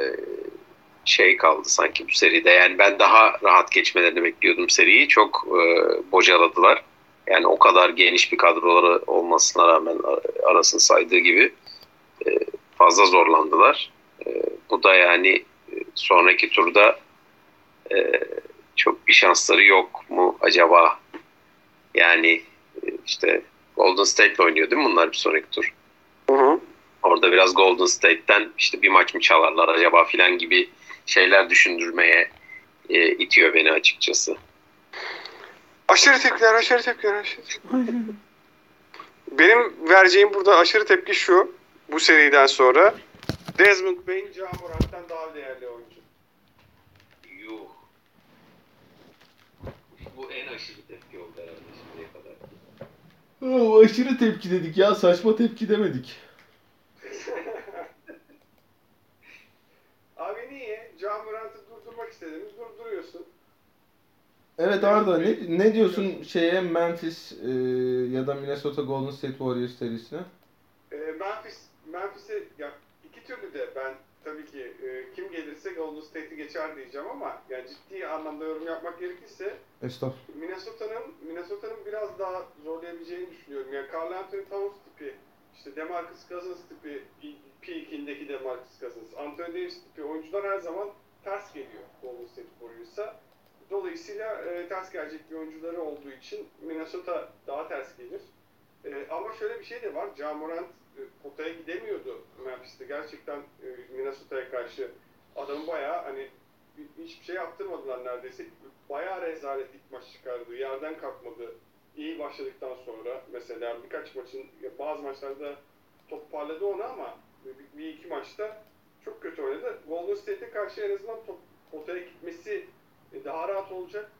şey kaldı sanki bu seride. Yani ben daha rahat geçmelerini bekliyordum seriyi. Çok e, bocaladılar. Yani o kadar geniş bir kadroları olmasına rağmen arasını saydığı gibi e, fazla zorlandılar. E, bu da yani e, sonraki turda çok bir şansları yok mu acaba? Yani işte Golden State'le oynuyor değil mi bunlar bir sonraki tur? Hı hı. Orada biraz Golden State'ten işte bir maç mı çalarlar acaba filan gibi şeyler düşündürmeye e, itiyor beni açıkçası. Aşırı tepkiler, aşırı tepkiler, aşırı tepkiler. Benim vereceğim burada aşırı tepki şu. Bu seriden sonra Desmond Bain, Ja Morant'tan daha değerli oyuncu. Yuh. Bu en aşırı tepki oldu herhalde şimdiye kadar. Oo, aşırı tepki dedik ya. Saçma tepki demedik. Abi niye? Ja Morant'ı durdurmak istediniz, durduruyorsun. Evet Arda ne, ne diyorsun şeye Memphis e, ya da Minnesota Golden State Warriors serisine? Ee, Memphis Memphis'i ya iki türlü de ben tabii ki e, kim gelirse Golden State'i geçer diyeceğim ama yani ciddi anlamda yorum yapmak gerekirse Estağfurullah. Minnesota'nın Minnesota'nın biraz daha zorlayabileceğini düşünüyorum. Yani Carl Anthony Towns tipi, işte DeMarcus Cousins tipi, peak'indeki DeMarcus Cousins, Anthony Davis tipi oyuncular her zaman ters geliyor Golden State Warriors'a. Dolayısıyla e, ters gelecek bir oyuncuları olduğu için Minnesota daha ters gelir. E, ama şöyle bir şey de var. Ja Morant e, potaya gidemiyordu Memphis'te. Gerçekten e, Minnesota'ya karşı adamı bayağı hani hiçbir şey yaptırmadılar neredeyse. Bayağı rezalet ilk maç çıkardı. Yerden kalkmadı. İyi başladıktan sonra mesela birkaç maçın bazı maçlarda toparladı onu ama bir, bir iki maçta çok kötü oynadı. Golden State'e karşı en azından top, potaya gitmesi daha rahat olacak.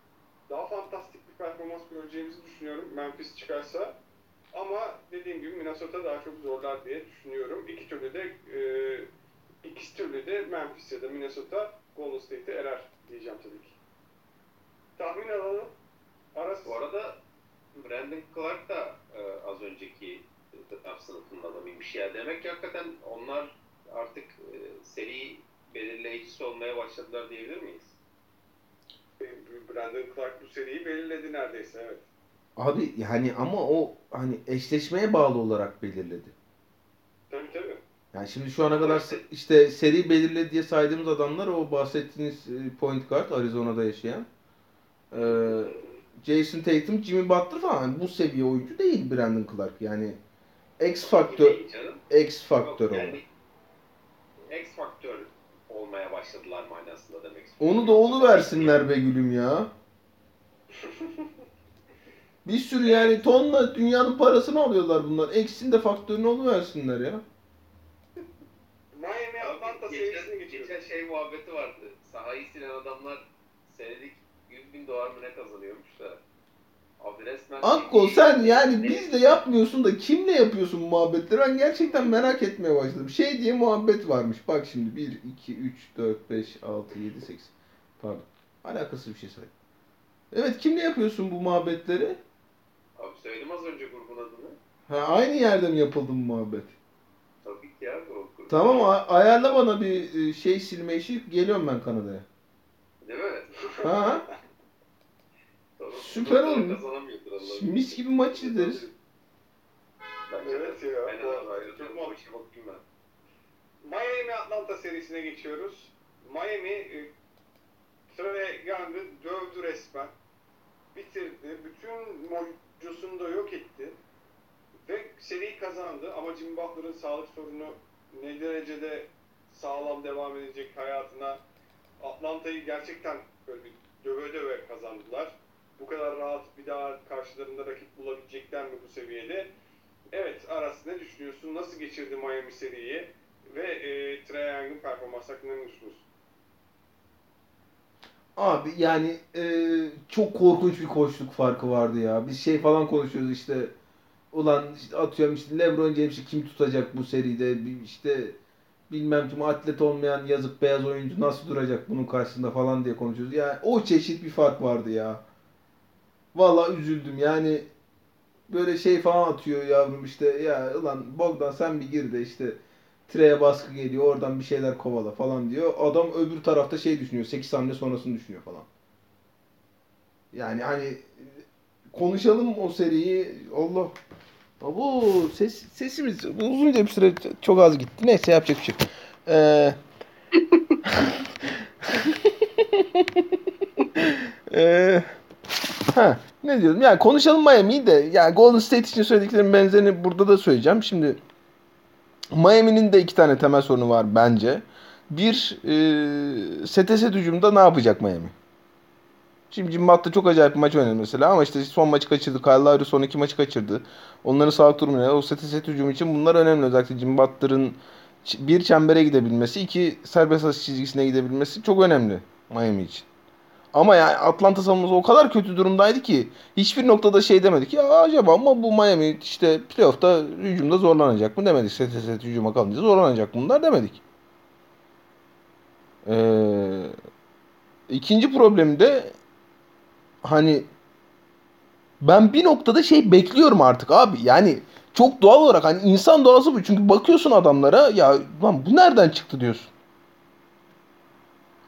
Daha fantastik bir performans göreceğimizi düşünüyorum Memphis çıkarsa. Ama dediğim gibi Minnesota daha çok zorlar diye düşünüyorum. İki türlü de e, ikisi türlü de Memphis ya da Minnesota Golden State'e erer diyeceğim tabii ki. Tahmin alalım. Aras. Bu arada Brandon Clark da e, az önceki F sınıfının adamıymış ya. Demek ki hakikaten onlar artık e, seri belirleyicisi olmaya başladılar diyebilir miyiz? E, Brandon Clark bu seriyi belirledi neredeyse evet. Abi yani ama o hani eşleşmeye bağlı olarak belirledi. Tabii tabii. Yani şimdi şu ana kadar işte seri belirledi diye saydığımız adamlar o bahsettiğiniz e, point guard Arizona'da yaşayan. Ee, Jason Tatum, Jimmy Butler falan bu seviye oyuncu değil Brandon Clark. Yani X faktör. X faktör o. yani X faktör olmaya başladılar manasında demek istiyorum. Onu da olu versinler be gülüm ya. Bir sürü yani tonla dünyanın parasını alıyorlar bunlar. X'in de faktörünü olu versinler ya. Miami Atlanta serisini Geçen, geçen şey muhabbeti vardı. Sahayı silen adamlar senelik 100 bin dolar mı ne kazanıyormuş da. Abi. Akko sen yani Ne- bizle yapmıyorsun da kimle yapıyorsun muhabbetleri? Ben gerçekten merak etmeye başladım. Şey diye muhabbet varmış. Bak şimdi 1, 2, 3, 4, 5, 6, 7, 8. Pardon. Alakası bir şey söyle. Evet kimle yapıyorsun bu muhabbetleri? Abi söyledim az önce grubun adını. Ha, aynı yerde mi yapıldı bu muhabbet? Tabii ki ya. O grup. Tamam a- ayarla bana bir e, şey silme işi. Geliyorum ben Kanada'ya. Değil mi? Ha? Süper Allah'ım. Mis gibi maç izleriz. Evet ya. Ayrıca çok bu işe bakayım ben. Miami Atlanta serisine geçiyoruz. Miami e, Trae Young'ı dövdü resmen. Bitirdi. Bütün mocusunu da yok etti. Ve seriyi kazandı ama Jimmy Butler'ın sağlık sorunu ne derecede sağlam devam edecek hayatına Atlanta'yı gerçekten böyle bir döve döve kazandılar. Bu kadar rahat bir daha karşılarında rakip bulabilecekler mi bu seviyede? Evet Aras ne düşünüyorsun? Nasıl geçirdi Miami seriyi? Ve e, Trae Young'ın performansı hakkında ne düşünüyorsun? Abi yani e, çok korkunç bir koçluk farkı vardı ya. Biz şey falan konuşuyoruz işte. Ulan işte atıyorum işte LeBron James'i kim tutacak bu seride? İşte bilmem kim atlet olmayan yazık beyaz oyuncu nasıl duracak bunun karşısında falan diye konuşuyoruz. Yani o çeşit bir fark vardı ya. Vallahi üzüldüm yani böyle şey falan atıyor yavrum işte ya ulan Bogdan sen bir gir de işte Tre'ye baskı geliyor oradan bir şeyler kovala falan diyor. Adam öbür tarafta şey düşünüyor 8 hamle sonrasını düşünüyor falan. Yani hani konuşalım o seriyi. Allah. Bu ses sesimiz bu uzunca bir süre çok az gitti. Neyse yapacak bir şey. Ee, ee, ha, ne diyorum? Yani konuşalım Miami'yi de. Yani Golden State için söylediklerimin benzerini burada da söyleyeceğim. Şimdi Miami'nin de iki tane temel sorunu var bence. Bir, e, STS hücumda ne yapacak Miami? Şimdi Butler çok acayip bir maç oynadı mesela ama işte son maçı kaçırdı. Kyle Lowry son iki maçı kaçırdı. Onların sağlık durumu ne? O STS hücumu için bunlar önemli. Özellikle ç- bir çembere gidebilmesi, iki serbest atış çizgisine gidebilmesi çok önemli Miami için. Ama yani Atlanta savunması o kadar kötü durumdaydı ki hiçbir noktada şey demedik. Ya acaba ama bu Miami işte playoff'ta hücumda zorlanacak mı demedik. Set set hücuma kalınca zorlanacak bunlar demedik. Ee, ikinci problemi de hani ben bir noktada şey bekliyorum artık abi. Yani çok doğal olarak hani insan doğası bu. Çünkü bakıyorsun adamlara ya lan bu nereden çıktı diyorsun.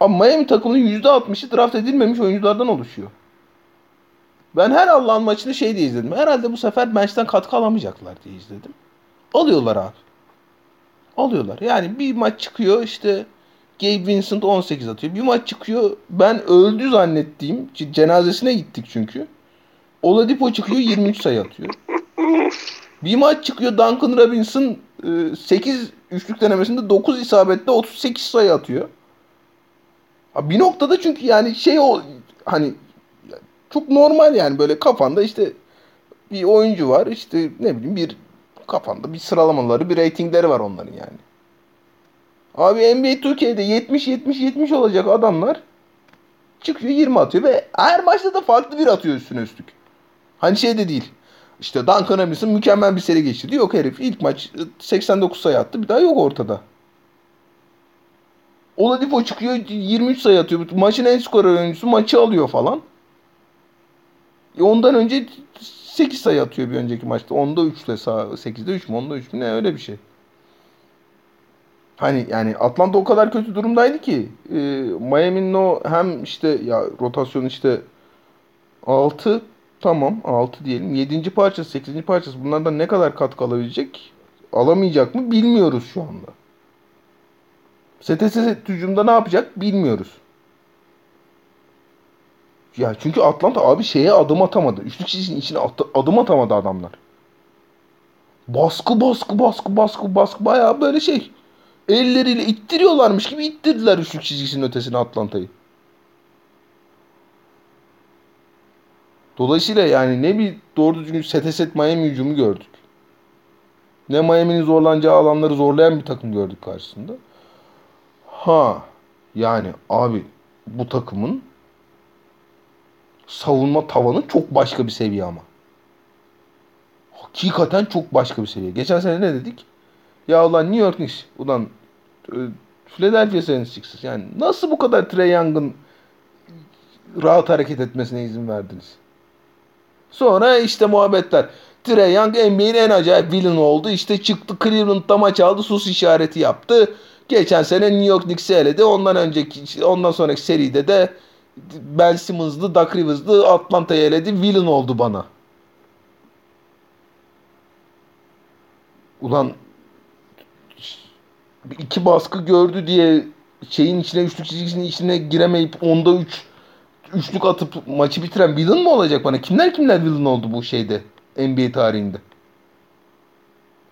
Ama Miami takımının %60'ı draft edilmemiş oyunculardan oluşuyor. Ben her Allah'ın maçını şey diye izledim. Herhalde bu sefer bench'ten katkı alamayacaklar diye izledim. Alıyorlar abi. Alıyorlar. Yani bir maç çıkıyor işte Gabe Vincent 18 atıyor. Bir maç çıkıyor ben öldü zannettiğim cenazesine gittik çünkü. Oladipo çıkıyor 23 sayı atıyor. Bir maç çıkıyor Duncan Robinson 8 e, üçlük denemesinde 9 isabetle 38 sayı atıyor. Bir noktada çünkü yani şey o hani çok normal yani böyle kafanda işte bir oyuncu var işte ne bileyim bir kafanda bir sıralamaları bir reytingleri var onların yani. Abi NBA Türkiye'de 70 70 70 olacak adamlar çıkıyor 20 atıyor ve her maçta da farklı bir atıyor üstüne üstlük. Hani şey de değil. İşte Duncan Robinson mükemmel bir seri geçirdi. Yok herif ilk maç 89 sayı attı. Bir daha yok ortada. Oladipo çıkıyor 23 sayı atıyor. Maçın en skor oyuncusu maçı alıyor falan. E ondan önce 8 sayı atıyor bir önceki maçta. 10'da 3'te 8'de 3 mü 10'da 3 mü ne öyle bir şey. Hani yani Atlanta o kadar kötü durumdaydı ki e, Miami'nin o hem işte ya rotasyon işte 6 tamam 6 diyelim 7. parçası 8. parçası bunlardan ne kadar katkı alabilecek alamayacak mı bilmiyoruz şu anda. STS hücumda ne yapacak bilmiyoruz. Ya çünkü Atlanta abi şeye adım atamadı. Üçlük çizginin içine at, adım atamadı adamlar. Baskı baskı baskı baskı baskı bayağı böyle şey. Elleriyle ittiriyorlarmış gibi ittirdiler üçlük çizgisinin ötesine Atlanta'yı. Dolayısıyla yani ne bir doğru düzgün sete set Miami hücumu gördük. Ne Miami'nin zorlanacağı alanları zorlayan bir takım gördük karşısında. Ha yani abi bu takımın savunma tavanı çok başka bir seviye ama. Hakikaten çok başka bir seviye. Geçen sene ne dedik? Ya ulan New York Knicks, ulan e, Philadelphia 76ers. Yani nasıl bu kadar Trey Young'ın rahat hareket etmesine izin verdiniz? Sonra işte muhabbetler. Trey Young NBA'nin en acayip villain oldu. İşte çıktı Cleveland'da maç aldı. Sus işareti yaptı. Geçen sene New York Knicks'i eledi. Ondan önceki ondan sonraki seride de Ben Simmons'lı, Doug Rivers'lı Atlanta'yı eledi. Villain oldu bana. Ulan iki baskı gördü diye şeyin içine üçlük çizgisinin içine giremeyip onda üç üçlük atıp maçı bitiren villain mı olacak bana? Kimler kimler villain oldu bu şeyde NBA tarihinde?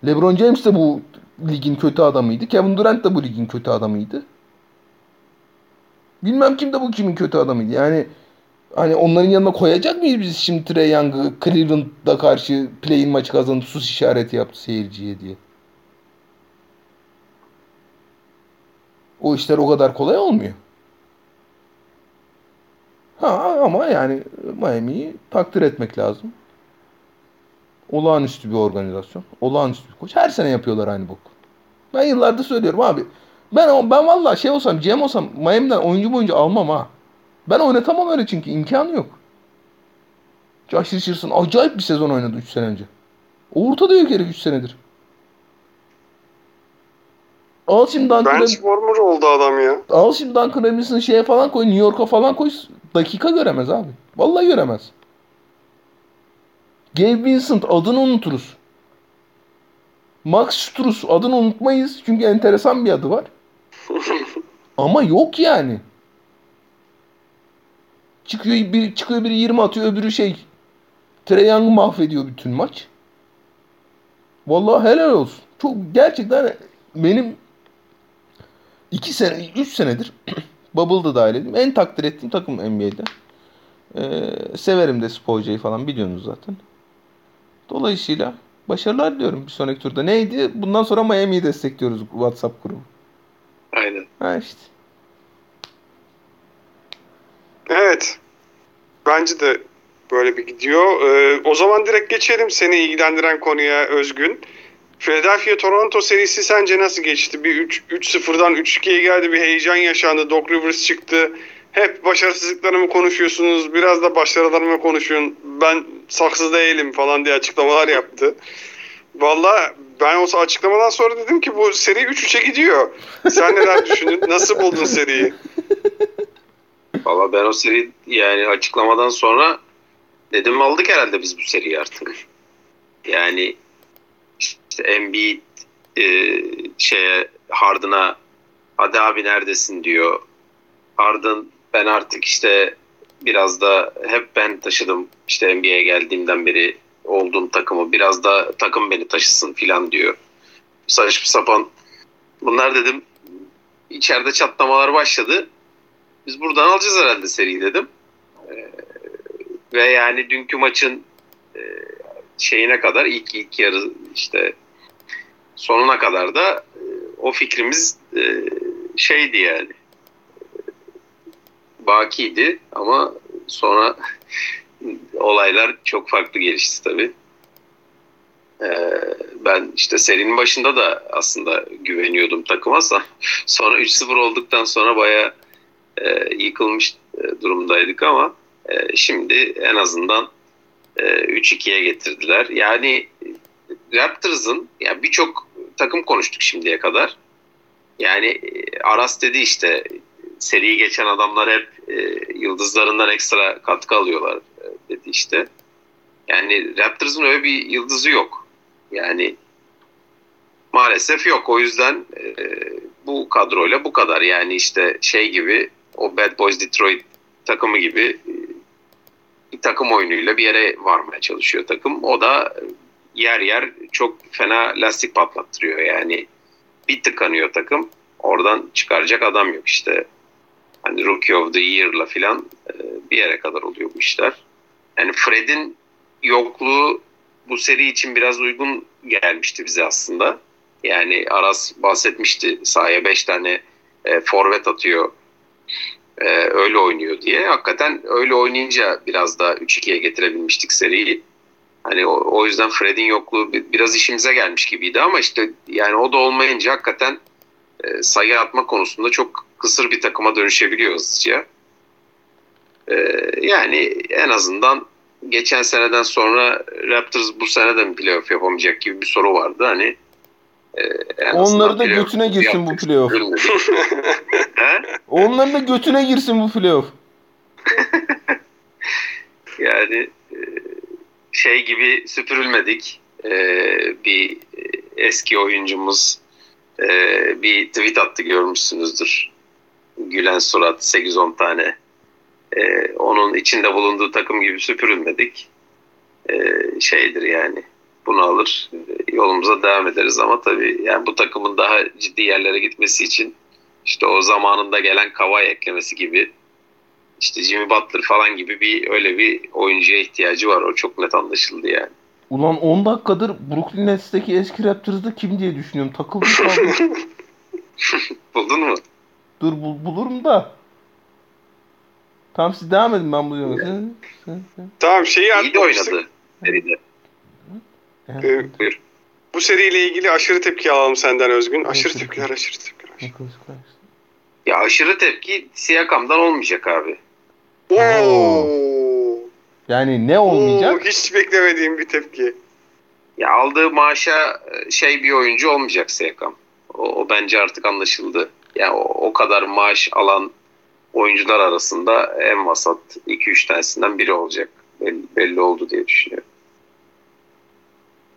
LeBron James de bu ligin kötü adamıydı. Kevin Durant da bu ligin kötü adamıydı. Bilmem kim de bu kimin kötü adamıydı. Yani hani onların yanına koyacak mıyız biz şimdi Trey Young'ı Cleveland'da karşı play-in maçı kazanıp sus işareti yaptı seyirciye diye. O işler o kadar kolay olmuyor. Ha ama yani Miami'yi takdir etmek lazım. Olağanüstü bir organizasyon. Olağanüstü bir koç. Her sene yapıyorlar aynı bok. Ben yıllardır söylüyorum abi. Ben ben vallahi şey olsam, GM olsam Miami'den oyuncu boyunca almam ha. Ben oynatamam öyle çünkü imkanı yok. Josh Richardson acayip bir sezon oynadı 3 sene önce. Ortada yok herif 3 senedir. Al şimdi Duncan Bench warmer oldu adam ya. Al şimdi Duncan Robinson'ı şeye falan koy, New York'a falan koy. Dakika göremez abi. Vallahi göremez. Gabe Vincent adını unuturuz. Max Strus adını unutmayız. Çünkü enteresan bir adı var. Ama yok yani. Çıkıyor bir çıkıyor biri 20 atıyor öbürü şey Trey Young'ı mahvediyor bütün maç. Vallahi helal olsun. Çok gerçekten benim iki sene, üç senedir Bubble'da dahil edeyim. En takdir ettiğim takım NBA'de. Ee, severim de Spoja'yı falan biliyorsunuz zaten. Dolayısıyla başarılar diliyorum bir sonraki turda. Neydi? Bundan sonra Miami'yi destekliyoruz WhatsApp grubu. Aynen. Ha işte. Evet. Bence de böyle bir gidiyor. Ee, o zaman direkt geçelim seni ilgilendiren konuya Özgün. Philadelphia Toronto serisi sence nasıl geçti? Bir 3-0'dan 3-2'ye geldi. Bir heyecan yaşandı. Doc Rivers çıktı. Hep başarısızlıklarımı konuşuyorsunuz. Biraz da başarılarımı konuşun. Ben saksız değilim falan diye açıklamalar yaptı. Valla ben o açıklamadan sonra dedim ki bu seri 3-3'e gidiyor. Sen neler düşündün? Nasıl buldun seriyi? Valla ben o seri yani açıklamadan sonra dedim aldık herhalde biz bu seriyi artık. Yani işte Embiid e, şeye Harden'a hadi abi neredesin diyor. Harden ben artık işte biraz da hep ben taşıdım işte NBA'ye geldiğimden beri olduğum takımı biraz da takım beni taşısın filan diyor. Saçma sapan bunlar dedim içeride çatlamalar başladı. Biz buradan alacağız herhalde seriyi dedim. Ee, ve yani dünkü maçın e, şeyine kadar ilk ilk yarı işte sonuna kadar da e, o fikrimiz e, şeydi yani bakiydi ama sonra olaylar çok farklı gelişti tabii. Ee, ben işte serinin başında da aslında güveniyordum takıma. Sonra 3-0 olduktan sonra baya e, yıkılmış e, durumdaydık ama e, şimdi en azından e, 3-2'ye getirdiler. Yani Raptors'ın yani birçok takım konuştuk şimdiye kadar. Yani e, Aras dedi işte seriyi geçen adamlar hep e, yıldızlarından ekstra katkı alıyorlar e, dedi işte. Yani Raptors'ın öyle bir yıldızı yok. Yani maalesef yok. O yüzden e, bu kadroyla bu kadar. Yani işte şey gibi o Bad Boys Detroit takımı gibi e, bir takım oyunuyla bir yere varmaya çalışıyor takım. O da yer yer çok fena lastik patlattırıyor. Yani bir tıkanıyor takım. Oradan çıkaracak adam yok işte. Hani Rookie of the Year'la filan e, bir yere kadar oluyor bu işler. Yani Fred'in yokluğu bu seri için biraz uygun gelmişti bize aslında. Yani Aras bahsetmişti sahaya 5 tane e, forvet atıyor e, öyle oynuyor diye. Hakikaten öyle oynayınca biraz da 3-2'ye getirebilmiştik seriyi. Hani o, o yüzden Fred'in yokluğu biraz işimize gelmiş gibiydi ama işte yani o da olmayınca hakikaten e, sayı atma konusunda çok kısır bir takıma dönüşebiliyor hızlıca. E, yani en azından geçen seneden sonra Raptors bu sene de mi playoff yapamayacak gibi bir soru vardı. Hani e, Onları da götüne girsin bu playoff. Onların da götüne girsin bu playoff. yani e, şey gibi süpürülmedik. E, bir eski oyuncumuz e, bir tweet attı görmüşsünüzdür. Gülen surat 8-10 tane. Onun içinde bulunduğu takım gibi süpürülmedik. Şeydir yani bunu alır yolumuza devam ederiz ama tabii yani bu takımın daha ciddi yerlere gitmesi için işte o zamanında gelen Kavay eklemesi gibi işte Jimmy Butler falan gibi bir öyle bir oyuncuya ihtiyacı var. O çok net anlaşıldı yani. Ulan 10 dakikadır Brooklyn Nets'teki eski Raptors'da kim diye düşünüyorum. Takıldım. Buldun mu? Dur bul, bulurum da. Tamam siz devam edin ben buluyorum. Sen, sen, sen. Tamam şeyi İyi de oynadı seride. Ee, bu seriyle ilgili aşırı tepki alalım senden Özgün. Aşırı tepkiler, aşırı tepkiler. Ya aşırı tepki Siakam'dan olmayacak abi. Oo. Yani ne olmayacak? Oo, hiç beklemediğim bir tepki. Ya aldığı maaşa e, şey bir oyuncu olmayacak Siakam. O, o bence artık anlaşıldı. Ya yani o, o kadar maaş alan oyuncular arasında en vasat 2-3 tanesinden biri olacak. Belli, belli oldu diye düşünüyorum.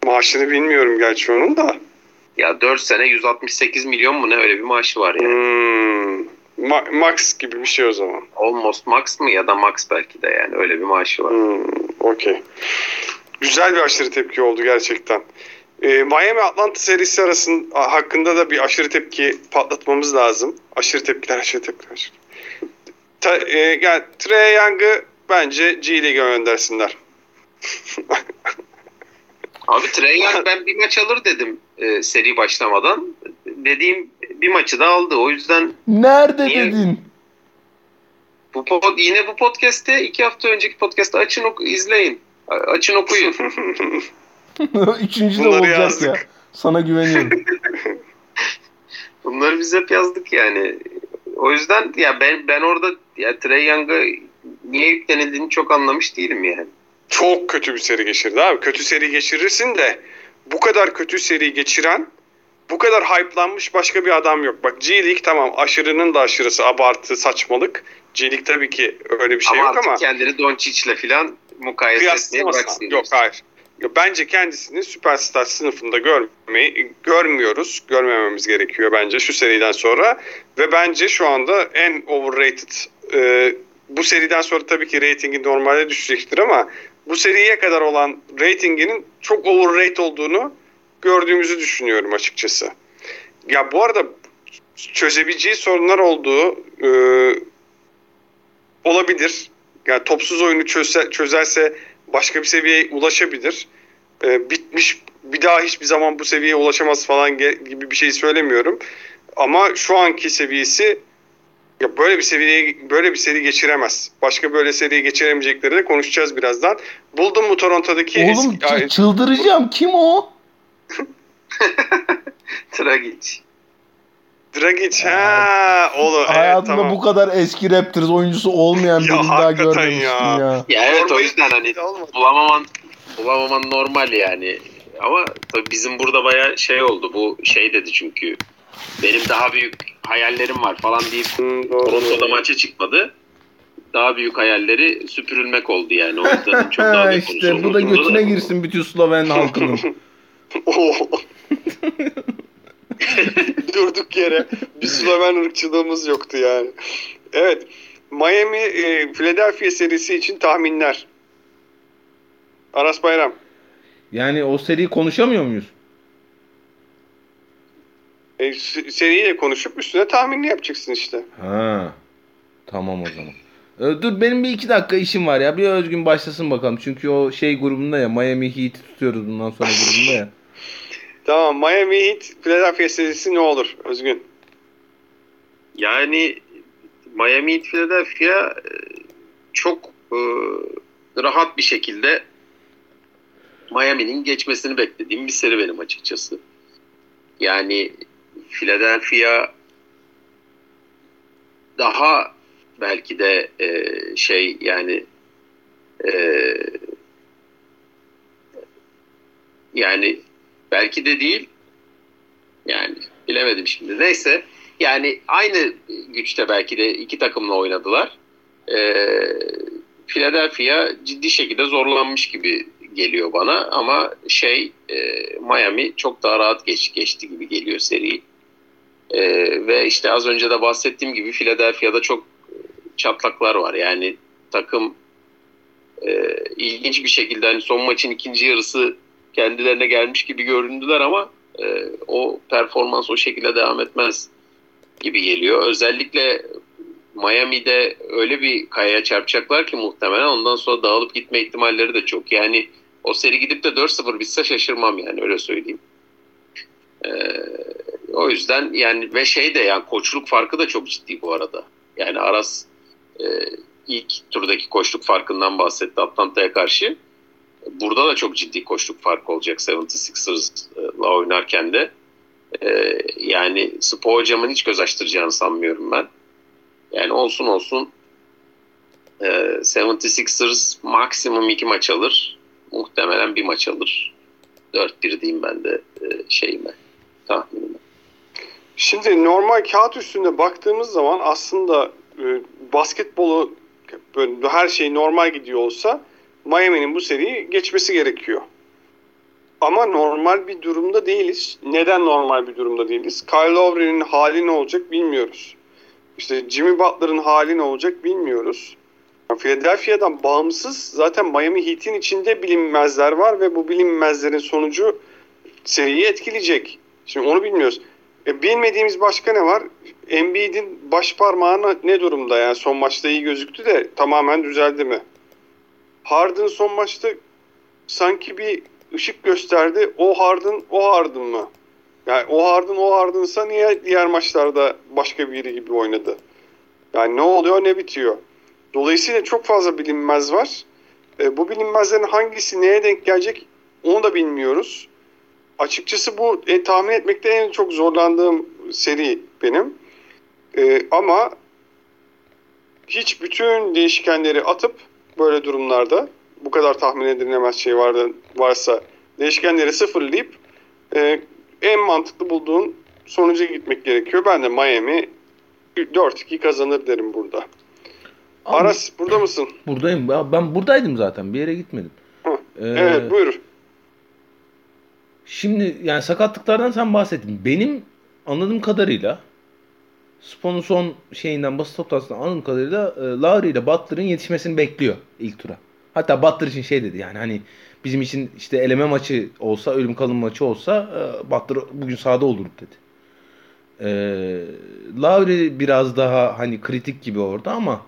Maaşını bilmiyorum gerçi onun da. Ya 4 sene 168 milyon mu ne öyle bir maaşı var yani. Hmm. Ma- max gibi bir şey o zaman. Almost max mı ya da max belki de yani öyle bir maaşı var. Hmm. Okey. Güzel bir aşırı tepki oldu gerçekten. Ee, Miami Atlanta serisi arasında hakkında da bir aşırı tepki patlatmamız lazım. Aşırı tepkiler, aşırı tepkiler. Aşırı. Ta, e, yani Trey Young'ı bence G League'e göndersinler. Abi Trey Young ben bir maç alır dedim e, seri başlamadan. Dediğim bir maçı da aldı. O yüzden Nerede niye... dedin? Bu pod, yine bu podcast'te iki hafta önceki podcast'te açın oku, izleyin. Açın okuyun. Üçüncü de olacak yazdık. ya. Sana güveniyorum. Bunları biz hep yazdık yani. O yüzden ya ben ben orada ya Trey Young'a niye yüklenildiğini çok anlamış değilim yani çok kötü bir seri geçirdi abi. Kötü seri geçirirsin de bu kadar kötü seri geçiren bu kadar hype'lanmış başka bir adam yok. Bak G League tamam aşırının da aşırısı abartı saçmalık. G League tabii ki öyle bir şey ama yok artık ama kendini Doncic'le falan mukayese etmeye bıraksın. Yok hayır. Bence kendisini süperstar sınıfında görmeyi görmüyoruz. Görmememiz gerekiyor bence şu seriden sonra. Ve bence şu anda en overrated e, bu seriden sonra tabii ki reytingi normalde düşecektir ama bu seriye kadar olan reytinginin çok overrated olduğunu gördüğümüzü düşünüyorum açıkçası. Ya bu arada çözebileceği sorunlar olduğu e, olabilir. Yani topsuz oyunu çözse, çözerse başka bir seviyeye ulaşabilir. E, bitmiş bir daha hiçbir zaman bu seviyeye ulaşamaz falan gibi bir şey söylemiyorum. Ama şu anki seviyesi ya böyle bir seviyeye böyle bir seri geçiremez. Başka böyle seri geçiremeyecekleri de konuşacağız birazdan. Buldum mu Toronto'daki Oğlum eski- çıldıracağım. Kim o? Tragic. Dragic ha oğlum evet, Hayatımda tamam. bu kadar eski Raptors oyuncusu olmayan Ya birini daha görmemiştim ya. ya. Ya evet o yüzden hani bulamaman bulamaman normal yani. Ama tabii bizim burada baya şey oldu. Bu şey dedi çünkü benim daha büyük hayallerim var falan deyip. Toronto'da maça çıkmadı. Daha büyük hayalleri süpürülmek oldu yani. O yüzden çok daha Ha büyük işte bu da götüne girsin bütün Sloven halkının. Durduk yere bir Sloven ırkçılığımız yoktu yani. Evet. Miami e, Philadelphia serisi için tahminler. Aras Bayram. Yani o seriyi konuşamıyor muyuz? E, seriyle konuşup üstüne tahminini yapacaksın işte. Ha. Tamam o zaman. Ee, dur benim bir iki dakika işim var ya. Bir Özgün başlasın bakalım. Çünkü o şey grubunda ya Miami Heat'i tutuyoruz bundan sonra grubunda ya. Tamam. Miami Heat Philadelphia serisi ne olur Özgün? Yani Miami Heat Philadelphia e, çok e, rahat bir şekilde Miami'nin geçmesini beklediğim bir seri benim açıkçası. Yani Philadelphia daha belki de e, şey yani e, yani belki de değil yani bilemedim şimdi. Neyse yani aynı güçte belki de iki takımla oynadılar. Ee, Philadelphia ciddi şekilde zorlanmış gibi geliyor bana ama şey e, Miami çok daha rahat geç, geçti gibi geliyor seri. Ee, ve işte az önce de bahsettiğim gibi Philadelphia'da çok çatlaklar var. Yani takım e, ilginç bir şekilde hani son maçın ikinci yarısı kendilerine gelmiş gibi göründüler ama e, o performans o şekilde devam etmez gibi geliyor. Özellikle Miami'de öyle bir kayaya çarpacaklar ki muhtemelen ondan sonra dağılıp gitme ihtimalleri de çok. Yani o seri gidip de 4-0 bitse şaşırmam yani öyle söyleyeyim. Ee, o yüzden yani ve şey de yani koçluk farkı da çok ciddi bu arada. Yani Aras e, ilk turdaki koçluk farkından bahsetti Atlanta'ya karşı. Burada da çok ciddi koçluk farkı olacak 76ers'la oynarken de. Ee, yani Spo hocamın hiç göz açtıracağını sanmıyorum ben. Yani olsun olsun e, 76ers maksimum iki maç alır. Muhtemelen bir maç alır. 4-1 diyeyim ben de e, şeyime tahminime. Şimdi normal kağıt üstünde baktığımız zaman aslında e, basketbolu böyle her şey normal gidiyor olsa Miami'nin bu seriyi geçmesi gerekiyor. Ama normal bir durumda değiliz. Neden normal bir durumda değiliz? Kyle Lowry'nin hali ne olacak bilmiyoruz. İşte Jimmy Butler'ın hali ne olacak bilmiyoruz. Philadelphia'dan bağımsız zaten Miami Heat'in içinde bilinmezler var ve bu bilinmezlerin sonucu seriyi etkileyecek. Şimdi onu bilmiyoruz. E, bilmediğimiz başka ne var? Embiid'in baş parmağına ne durumda? Yani son maçta iyi gözüktü de tamamen düzeldi mi? Harden son maçta sanki bir ışık gösterdi. O Harden, o Harden mı? Yani o Harden, o Harden'sa niye diğer maçlarda başka biri gibi oynadı? Yani ne oluyor, ne bitiyor? Dolayısıyla çok fazla bilinmez var. E, bu bilinmezlerin hangisi neye denk gelecek onu da bilmiyoruz. Açıkçası bu e, tahmin etmekte en çok zorlandığım seri benim. E, ama hiç bütün değişkenleri atıp böyle durumlarda bu kadar tahmin edilemez şey vardı, varsa değişkenleri sıfırlayıp e, en mantıklı bulduğun sonuca gitmek gerekiyor. Ben de Miami 4-2 kazanır derim burada. Abi- Aras burada mısın? Buradayım. Ben buradaydım zaten. Bir yere gitmedim. Hı. Ee, Evet buyur. Şimdi yani sakatlıklardan sen bahsettin. Benim anladığım kadarıyla Spon'un son şeyinden basın toplantısından anladığım kadarıyla e, Lowry ile Butler'ın yetişmesini bekliyor ilk tura. Hatta Butler için şey dedi yani hani bizim için işte eleme maçı olsa, ölüm kalım maçı olsa e, Butler bugün sahada olur dedi. E, Lowry biraz daha hani kritik gibi orada ama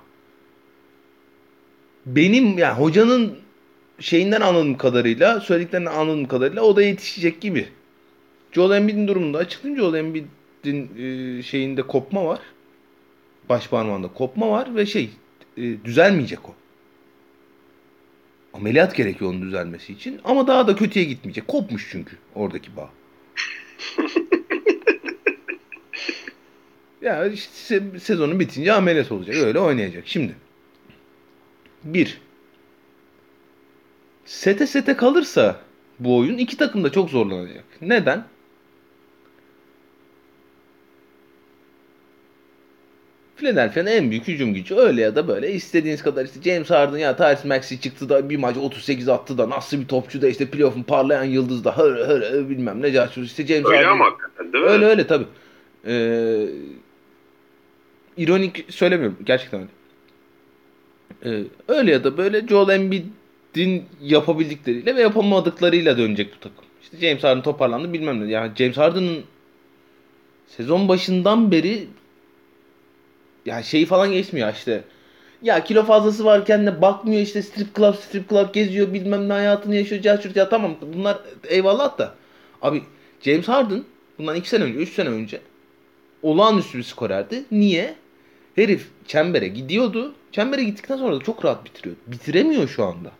benim yani hocanın şeyinden anladığım kadarıyla, söylediklerinden anladığım kadarıyla o da yetişecek gibi. Joel Embiid'in durumunda açıklayınca Joel Embiid'in e, şeyinde kopma var. Baş parmağında kopma var ve şey e, düzelmeyecek o. Ameliyat gerekiyor onun düzelmesi için ama daha da kötüye gitmeyecek. Kopmuş çünkü oradaki bağ. ya işte se- sezonun bitince ameliyat olacak. Öyle oynayacak. Şimdi bir sete sete kalırsa bu oyun iki takım da çok zorlanacak. Neden? Philadelphia'nın en büyük hücum gücü öyle ya da böyle istediğiniz kadar işte James Harden ya Tyrese Maxey çıktı da bir maç 38 attı da nasıl bir topçu da işte playoff'un parlayan yıldız da hır hır hır bilmem ne carçur işte James Öyle Harden. ama hakikaten değil mi? Öyle öyle tabi. Ee, ironik söylemiyorum. Gerçekten öyle. Ee, öyle ya da böyle Joel Embiid'in yapabildikleriyle ve yapamadıklarıyla dönecek bu takım. İşte James Harden toparlandı bilmem ne. Yani James Harden'ın sezon başından beri yani şeyi falan geçmiyor işte. Ya kilo fazlası varken de bakmıyor işte strip club strip club geziyor bilmem ne hayatını yaşıyor. Cahçurt ya tamam bunlar eyvallah da. Abi James Harden bundan 2 sene önce 3 sene önce olağanüstü bir skorerdi. Niye? Herif çembere gidiyordu. Çembere gittikten sonra da çok rahat bitiriyor. Bitiremiyor şu anda.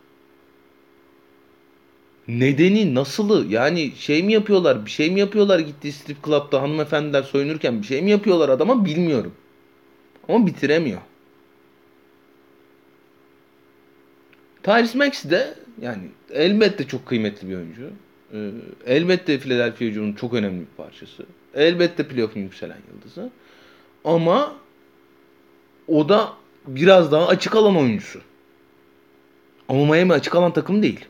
Nedeni, nasılı? Yani şey mi yapıyorlar? Bir şey mi yapıyorlar gittiği strip club'da hanımefendiler soyunurken bir şey mi yapıyorlar adama bilmiyorum. Ama bitiremiyor. Tyrese Maxey de yani elbette çok kıymetli bir oyuncu. Ee, elbette Philadelphia hücumunun çok önemli bir parçası. Elbette playoff'un yükselen yıldızı. Ama o da biraz daha açık alan oyuncusu. Ama Miami açık alan takım değil.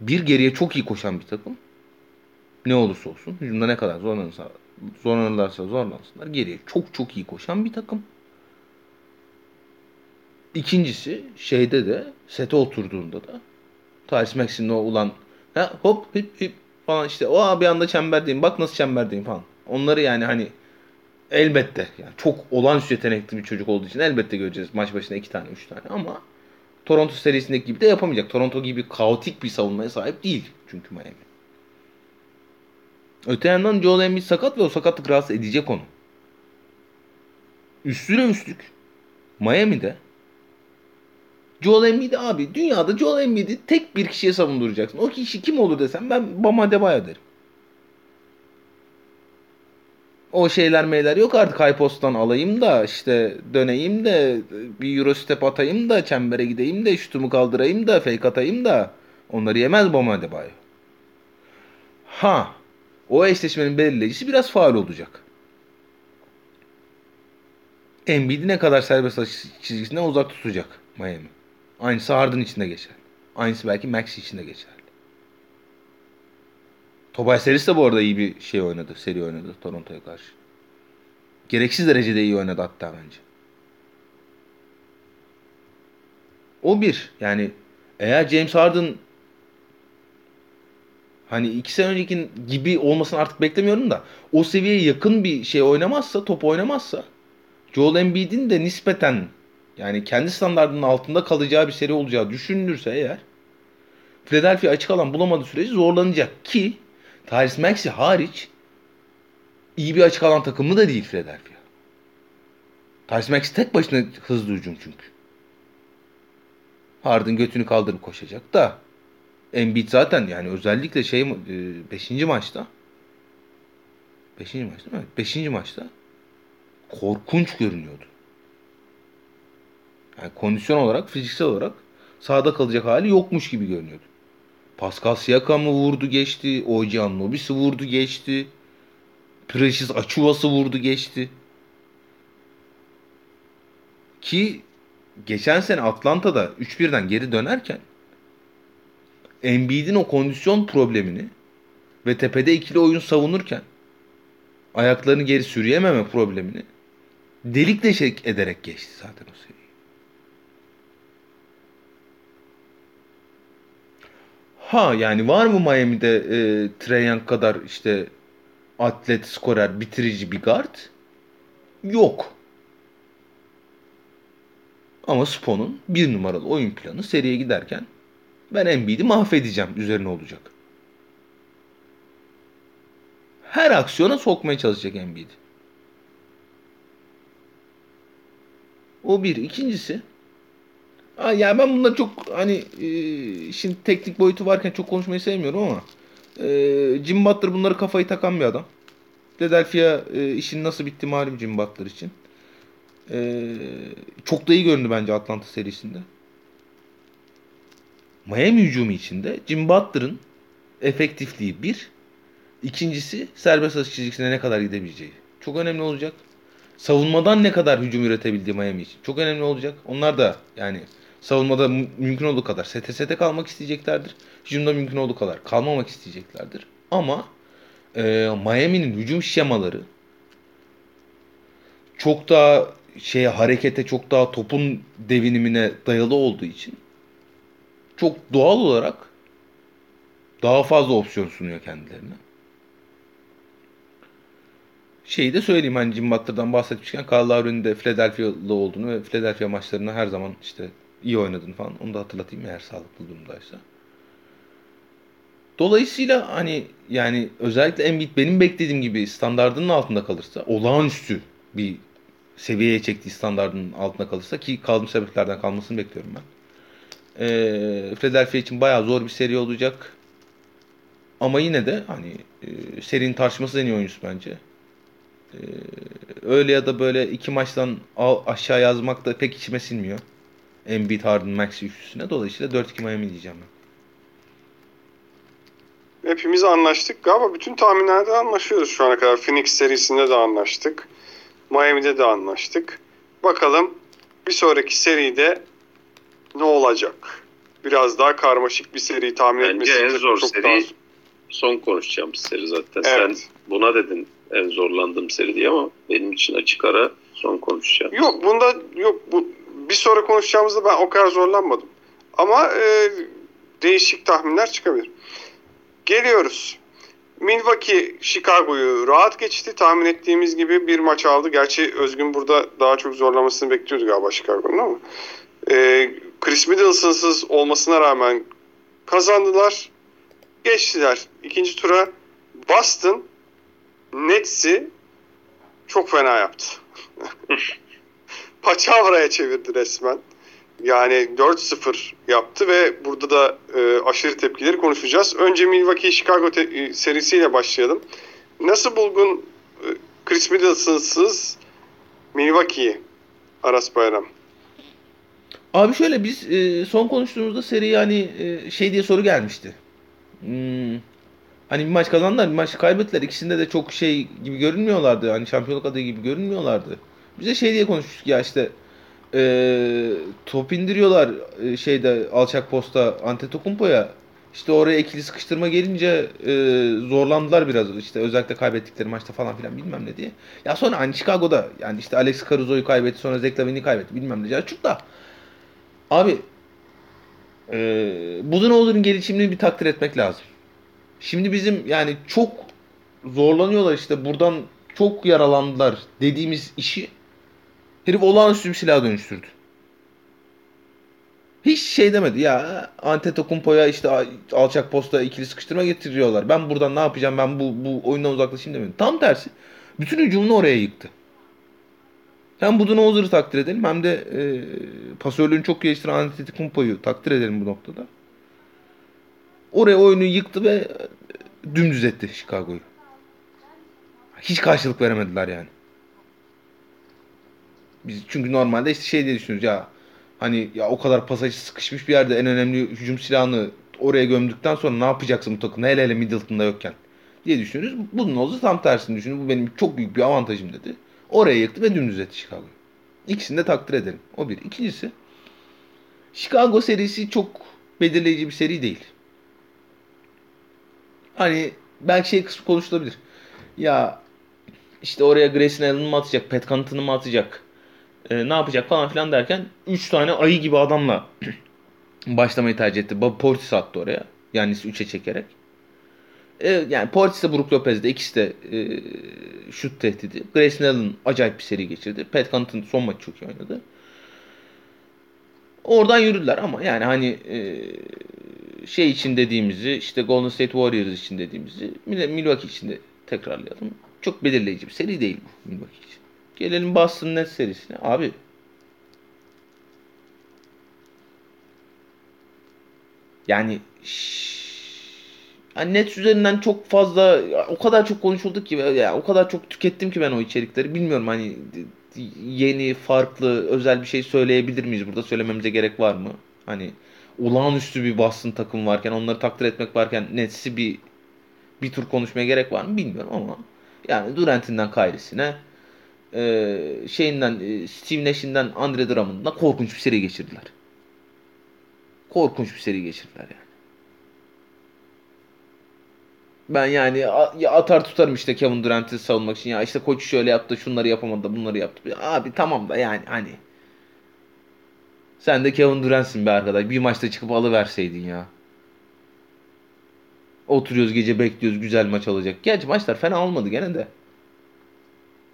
Bir geriye çok iyi koşan bir takım. Ne olursa olsun. Hücumda ne kadar zorlanırsa, zorlanırlarsa zorlansınlar. Geriye çok çok iyi koşan bir takım. İkincisi şeyde de sete oturduğunda da Tyrese Maxey'nin o ulan ha, hop hip hip falan işte o bir anda çemberdeyim bak nasıl çemberdeyim falan. Onları yani hani elbette yani çok olağanüstü yetenekli bir çocuk olduğu için elbette göreceğiz maç başına iki tane üç tane ama Toronto serisindeki gibi de yapamayacak. Toronto gibi kaotik bir savunmaya sahip değil çünkü Miami. Öte yandan Joel Embiid sakat ve o sakatlık rahatsız edecek onu. Üstüne üstlük Miami'de Joel Embiid abi dünyada Joel Embiid'i tek bir kişiye savunduracaksın. O kişi kim olur desem ben Bam Adebayo derim. O şeyler meyler yok artık high post'tan alayım da işte döneyim de bir euro step atayım da çembere gideyim de şutumu kaldırayım da fake atayım da onları yemez Bam Adebayo. Ha o eşleşmenin belirleyicisi biraz faal olacak. Embiid'i ne kadar serbest atış çizgisinden uzak tutacak Miami. Aynısı Harden için de geçer. Aynısı belki Maxey için de geçerli. Tobias Harris de bu arada iyi bir şey oynadı. Seri oynadı Toronto'ya karşı. Gereksiz derecede iyi oynadı hatta bence. O bir. Yani eğer James Harden hani iki sene önceki gibi olmasını artık beklemiyorum da o seviyeye yakın bir şey oynamazsa, top oynamazsa Joel Embiid'in de nispeten yani kendi standartının altında kalacağı bir seri olacağı düşünülürse eğer Philadelphia açık alan bulamadığı sürece zorlanacak ki Tyrese Maxey hariç iyi bir açık alan takımı da değil Philadelphia. Tyrese Maxey tek başına hızlı hücum çünkü. Harden götünü kaldırıp koşacak da Embiid zaten yani özellikle şey 5. maçta 5. maçta mı? 5. maçta korkunç görünüyordu. Yani kondisyon olarak, fiziksel olarak sahada kalacak hali yokmuş gibi görünüyordu. Pascal Siakam'ı vurdu geçti. OG Anobis'i vurdu geçti. Precious Achuva'sı vurdu geçti. Ki geçen sene Atlanta'da 3-1'den geri dönerken Embiid'in o kondisyon problemini ve tepede ikili oyun savunurken ayaklarını geri sürüyememe problemini delik deşek ederek geçti zaten o seriyi. Ha yani var mı Miami'de e, Trae Young kadar işte atlet, skorer, bitirici bir guard? Yok. Ama Spo'nun bir numaralı oyun planı seriye giderken ben Embiid'i mahvedeceğim üzerine olacak. Her aksiyona sokmaya çalışacak Embiid. O bir. İkincisi ya ben bunları çok hani e, işin teknik boyutu varken çok konuşmayı sevmiyorum ama e, Jim Butler bunları kafayı takan bir adam. Philadelphia e, işin nasıl bitti malum Jim Butler için. E, çok da iyi göründü bence Atlanta serisinde. Miami hücumu içinde Jim Butler'ın efektifliği bir. İkincisi serbest atış çizgisine ne kadar gidebileceği. Çok önemli olacak. Savunmadan ne kadar hücum üretebildiği Miami için. Çok önemli olacak. Onlar da yani savunmada mümkün olduğu kadar sete kalmak isteyeceklerdir. Hücumda mümkün olduğu kadar kalmamak isteyeceklerdir. Ama e, Miami'nin hücum şemaları çok daha şey harekete çok daha topun devinimine dayalı olduğu için çok doğal olarak daha fazla opsiyon sunuyor kendilerine. Şeyi de söyleyeyim hani Jim Butler'dan bahsetmişken Kyle Lowry'nin de Philadelphia'lı olduğunu ve Philadelphia maçlarını her zaman işte iyi oynadığını falan onu da hatırlatayım eğer sağlıklı durumdaysa. Dolayısıyla hani yani özellikle Embiid benim beklediğim gibi standartının altında kalırsa olağanüstü bir seviyeye çektiği standartının altında kalırsa ki kaldığım sebeplerden kalmasını bekliyorum ben. Ee, Philadelphia için bayağı zor bir seri olacak. Ama yine de hani e, serinin tartışması en iyi oyuncusu bence. Ee, öyle ya da böyle iki maçtan aşağı yazmak da pek içime sinmiyor. Embiid, Harden, Maxi üçlüsüne. Dolayısıyla 4-2 Miami diyeceğim ben. Hepimiz anlaştık. Galiba bütün tahminlerde anlaşıyoruz şu ana kadar. Phoenix serisinde de anlaştık. Miami'de de anlaştık. Bakalım bir sonraki seride ne olacak? Biraz daha karmaşık bir seri tahmin Bence etmesi en zor çok seri daha... son konuşacağım seri zaten. Evet. Sen buna dedin en zorlandığım seri diye ama benim için açık ara son konuşacağım. Yok bunda yok bu bir sonra konuşacağımızda ben o kadar zorlanmadım. Ama e, değişik tahminler çıkabilir. Geliyoruz. Milwaukee Chicago'yu rahat geçti. Tahmin ettiğimiz gibi bir maç aldı. Gerçi Özgün burada daha çok zorlamasını bekliyordu galiba Chicago'nun ama. E, Chris Middleton'sız olmasına rağmen kazandılar. Geçtiler. İkinci tura Boston Nets'i çok fena yaptı. Paçavraya çevirdi resmen. Yani 4-0 yaptı ve burada da e, aşırı tepkileri konuşacağız. Önce Milwaukee Chicago te- e, serisiyle başlayalım. Nasıl bulgun e, Chris Middleton'sız Milwaukee'yi Aras Bayram? Abi şöyle biz e, son konuştuğumuzda seri yani e, şey diye soru gelmişti. Hmm, hani bir maç kazandılar bir maç kaybettiler. İkisinde de çok şey gibi görünmüyorlardı. Hani şampiyonluk adayı gibi görünmüyorlardı. Bize şey diye konuştuk ya işte e, top indiriyorlar e, şeyde alçak posta Antetokounmpo'ya. İşte oraya ikili sıkıştırma gelince e, zorlandılar biraz işte özellikle kaybettikleri maçta falan filan bilmem ne diye. Ya sonra hani Chicago'da yani işte Alex Caruso'yu kaybetti sonra Zach kaybetti bilmem ne. Ya çok da abi e, Budenholzer'ın gelişimini bir takdir etmek lazım. Şimdi bizim yani çok zorlanıyorlar işte buradan çok yaralandılar dediğimiz işi herif olağanüstü bir silah dönüştürdü. Hiç şey demedi ya Antetokounmpo'ya işte alçak posta ikili sıkıştırma getiriyorlar. Ben buradan ne yapacağım ben bu, bu oyundan uzaklaşayım demedi. Tam tersi bütün hücumunu oraya yıktı. Hem Budenholzer'ı takdir edelim hem de e, pasörlüğünü çok geliştiren Antetokounmpo'yu takdir edelim bu noktada. Oraya oyunu yıktı ve dümdüz etti Chicago'yu. Hiç karşılık veremediler yani. Biz çünkü normalde işte şey diye düşünüyoruz ya Hani ya o kadar pasajı sıkışmış bir yerde en önemli hücum silahını oraya gömdükten sonra ne yapacaksın bu takımda hele hele Middleton'da yokken diye düşünürüz. Bunun oldu tam tersini düşünün. Bu benim çok büyük bir avantajım dedi. Oraya yıktı ve dümdüz etti Chicago'yu. İkisini de takdir ederim. O bir. İkincisi Chicago serisi çok belirleyici bir seri değil. Hani belki şey kısmı konuşulabilir. Ya işte oraya Grayson Allen'ı mı atacak, Pat Connaughton'ı mı atacak, e, ne yapacak falan filan derken 3 tane ayı gibi adamla başlamayı tercih etti. Bob Portis attı oraya. Yani 3'e çekerek. E, yani Portis de Brook Lopez de ikisi de e, şut tehdidi. Grayson Allen acayip bir seri geçirdi. Pat Connaughton son maçı çok iyi oynadı. Oradan yürüdüler ama yani hani e, şey için dediğimizi işte Golden State Warriors için dediğimizi Milwaukee için de tekrarlayalım. Çok belirleyici bir seri değil bu Milwaukee için. Gelelim Boston Nets serisine. Abi yani yani Nets üzerinden çok fazla o kadar çok konuşulduk ki ya o kadar çok tükettim ki ben o içerikleri. Bilmiyorum hani yeni, farklı, özel bir şey söyleyebilir miyiz burada? Söylememize gerek var mı? Hani olağanüstü bir Boston takım varken, onları takdir etmek varken Nets'i bir bir tur konuşmaya gerek var mı bilmiyorum ama yani Durant'inden Kyrie'sine e, şeyinden e, Steve Nash'inden Andre Drummond'dan korkunç bir seri geçirdiler. Korkunç bir seri geçirdiler yani. Ben yani ya atar tutarım işte Kevin Durant'i savunmak için. Ya işte koç şöyle yaptı, şunları yapamadı, bunları yaptı. Abi tamam da yani hani. Sen de Kevin Durant'sin be arkadaş. Bir maçta çıkıp alıverseydin ya. Oturuyoruz gece bekliyoruz güzel maç olacak. Gerçi maçlar fena olmadı gene de.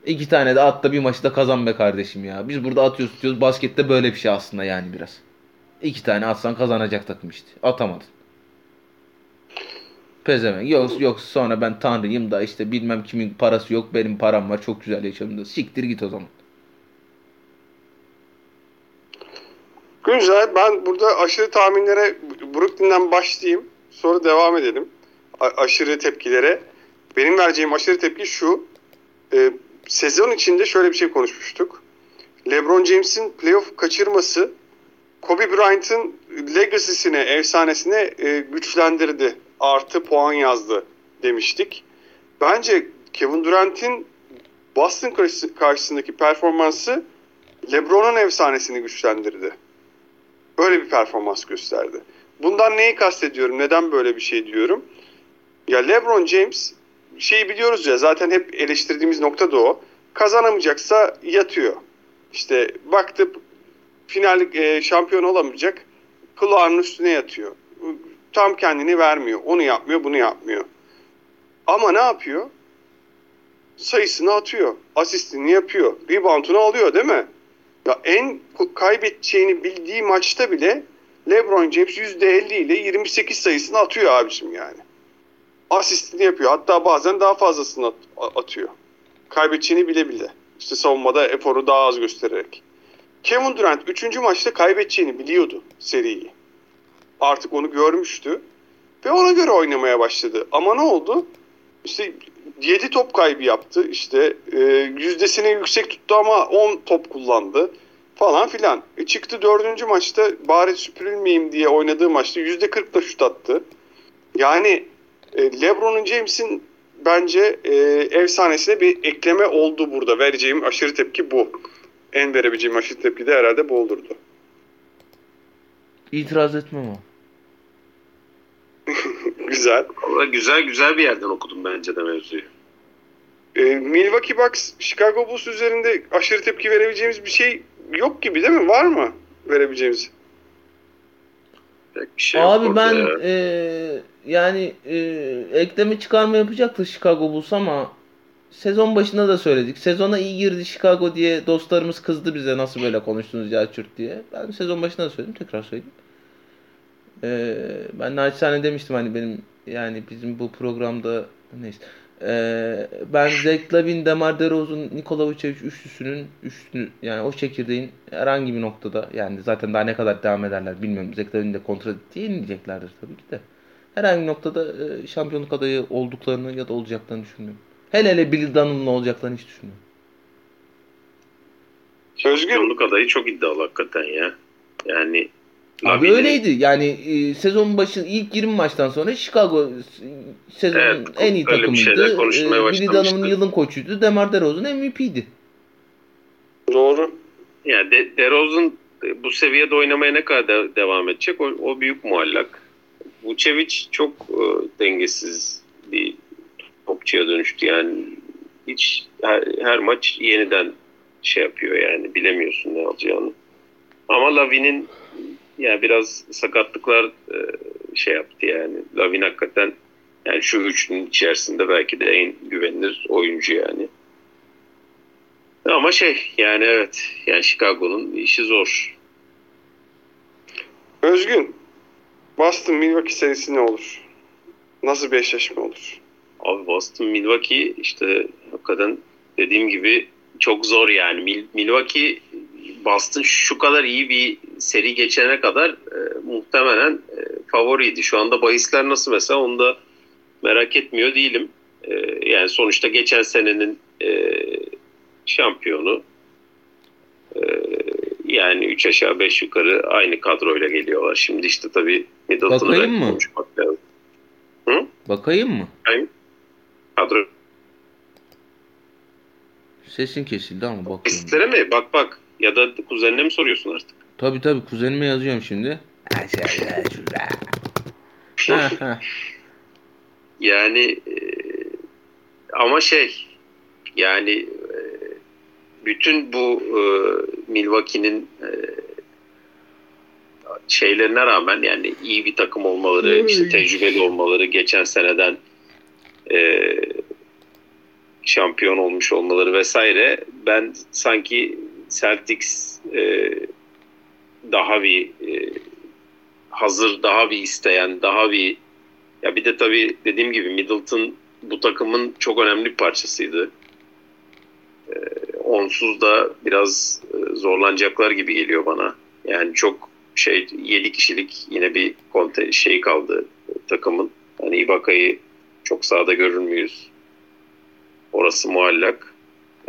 İki tane de at da bir maçı da kazan be kardeşim ya. Biz burada atıyoruz tutuyoruz. Baskette böyle bir şey aslında yani biraz. İki tane atsan kazanacak takım işte. Atamadın. Pezevenk. Yok, yok sonra ben tanrıyım da işte bilmem kimin parası yok benim param var çok güzel yaşamda. Siktir git o zaman. Güzel. Ben burada aşırı tahminlere Brooklyn'den başlayayım. Sonra devam edelim. A- aşırı tepkilere. Benim vereceğim aşırı tepki şu. E, sezon içinde şöyle bir şey konuşmuştuk. LeBron James'in playoff kaçırması Kobe Bryant'ın legacy'sine, efsanesine e, güçlendirdi artı puan yazdı demiştik. Bence Kevin Durant'in Boston karşısındaki performansı LeBron'un efsanesini güçlendirdi. Böyle bir performans gösterdi. Bundan neyi kastediyorum? Neden böyle bir şey diyorum? Ya LeBron James şeyi biliyoruz ya zaten hep eleştirdiğimiz nokta da o. Kazanamayacaksa yatıyor. İşte baktı final e, şampiyon olamayacak. Kulağının üstüne yatıyor tam kendini vermiyor. Onu yapmıyor, bunu yapmıyor. Ama ne yapıyor? Sayısını atıyor. Asistini yapıyor. Reboundunu alıyor değil mi? Ya en kaybedeceğini bildiği maçta bile LeBron James %50 ile 28 sayısını atıyor abicim yani. Asistini yapıyor. Hatta bazen daha fazlasını atıyor. Kaybedeceğini bile bile. İşte savunmada eforu daha az göstererek. Kevin Durant 3. maçta kaybedeceğini biliyordu seriyi artık onu görmüştü. Ve ona göre oynamaya başladı. Ama ne oldu? İşte 7 top kaybı yaptı. İşte e, yüzdesini yüksek tuttu ama 10 top kullandı falan filan. E çıktı dördüncü maçta bari süpürülmeyeyim diye oynadığı maçta yüzde 40 da şut attı. Yani e, LeBron'un James'in bence e, efsanesine bir ekleme oldu burada. Vereceğim aşırı tepki bu. En verebileceğim aşırı tepki de herhalde bu olurdu. İtiraz etmem o. güzel. güzel güzel bir yerden okudum bence de mevzuyu. Ee, Milwaukee Bucks Chicago Bulls üzerinde aşırı tepki verebileceğimiz bir şey yok gibi değil mi? Var mı verebileceğimiz? Pek bir şey Abi yok ben ya. e, yani e, ekleme çıkarma yapacaktı Chicago Bulls ama sezon başında da söyledik. Sezona iyi girdi Chicago diye dostlarımız kızdı bize nasıl böyle konuştunuz ya Türk diye. Ben sezon başında da söyledim tekrar söyleyeyim. Ee, ben naçizane demiştim hani benim yani bizim bu programda neyse. Ee, ben Zach Lavin, Demar DeRozan, Nikola Vucevic üçlüsünün üçlü yani o çekirdeğin herhangi bir noktada yani zaten daha ne kadar devam ederler bilmiyorum. Zach Lavin de kontra yenileyeceklerdir tabii ki de. Herhangi bir noktada e, şampiyonluk adayı olduklarını ya da olacaklarını düşünmüyorum. Hele hele Bill Dunn'ın olacaklarını hiç düşünmüyorum. Şampiyonluk adayı çok iddialı hakikaten ya. Yani Abi öyleydi. Yani e, sezon başı ilk 20 maçtan sonra Chicago sezonun evet, en iyi takımıydı. E, Billy Donovan'ın yılın koçuydu. DeMar DeRozan MVP'di. Doğru. Yani De DeRozan bu seviyede oynamaya ne kadar de devam edecek o, o büyük muallak. Vucevic çok e, dengesiz bir topçuya dönüştü yani hiç her, her maç yeniden şey yapıyor yani bilemiyorsun ne alacağını. Ama Lavin'in yani biraz sakatlıklar e, şey yaptı yani. Lavin hakikaten yani şu üçünün içerisinde belki de en güvenilir oyuncu yani. Ama şey yani evet yani Chicago'nun işi zor. Özgün Boston Milwaukee serisi ne olur? Nasıl bir eşleşme olur? Abi Boston Milwaukee işte hakikaten dediğim gibi çok zor yani. Milwaukee Boston şu kadar iyi bir seri geçene kadar e, muhtemelen e, favoriydi. Şu anda bahisler nasıl mesela onu da merak etmiyor değilim. E, yani sonuçta geçen senenin e, şampiyonu e, yani 3 aşağı 5 yukarı aynı kadroyla geliyorlar. Şimdi işte tabii Middleton'ı Bakayım mı? konuşmak lazım. Hı? Bakayım mı? Aynen. Kadro Sesin kesildi ama bakıyorum. Bahislere mi? Bak bak. Ya da kuzenine mi soruyorsun artık? Tabii tabii kuzenime yazıyorum şimdi. yani e, ama şey yani e, bütün bu e, Milwaukee'nin e, şeylerine rağmen yani iyi bir takım olmaları, işte tecrübeli olmaları, geçen seneden e, şampiyon olmuş olmaları vesaire ben sanki Celtics e, daha bir e, hazır, daha bir isteyen, daha bir ya bir de tabii dediğim gibi Middleton bu takımın çok önemli bir parçasıydı. E, onsuz da biraz e, zorlanacaklar gibi geliyor bana. Yani çok şey 7 kişilik yine bir konte şey kaldı takımın. Hani Ibaka'yı çok sağda görür müyüz? Orası muallak.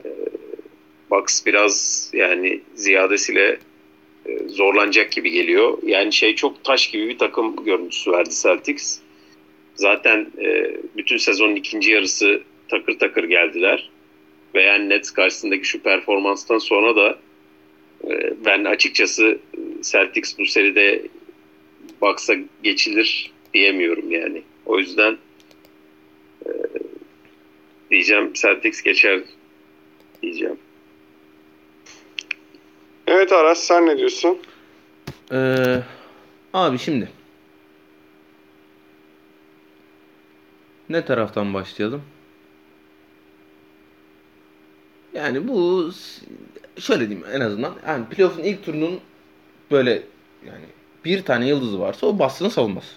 E, Bucks biraz yani ziyadesiyle e, zorlanacak gibi geliyor. Yani şey çok taş gibi bir takım görüntüsü verdi Celtics. Zaten e, bütün sezonun ikinci yarısı takır takır geldiler. Ve yani Nets karşısındaki şu performanstan sonra da e, ben açıkçası Celtics bu seride Bucks'a geçilir diyemiyorum yani. O yüzden e, diyeceğim Celtics geçer diyeceğim. Evet Aras sen ne diyorsun? Ee, abi şimdi. Ne taraftan başlayalım? Yani bu şöyle diyeyim en azından yani playoff'un ilk turunun böyle yani bir tane yıldızı varsa o Boston'ı savunması.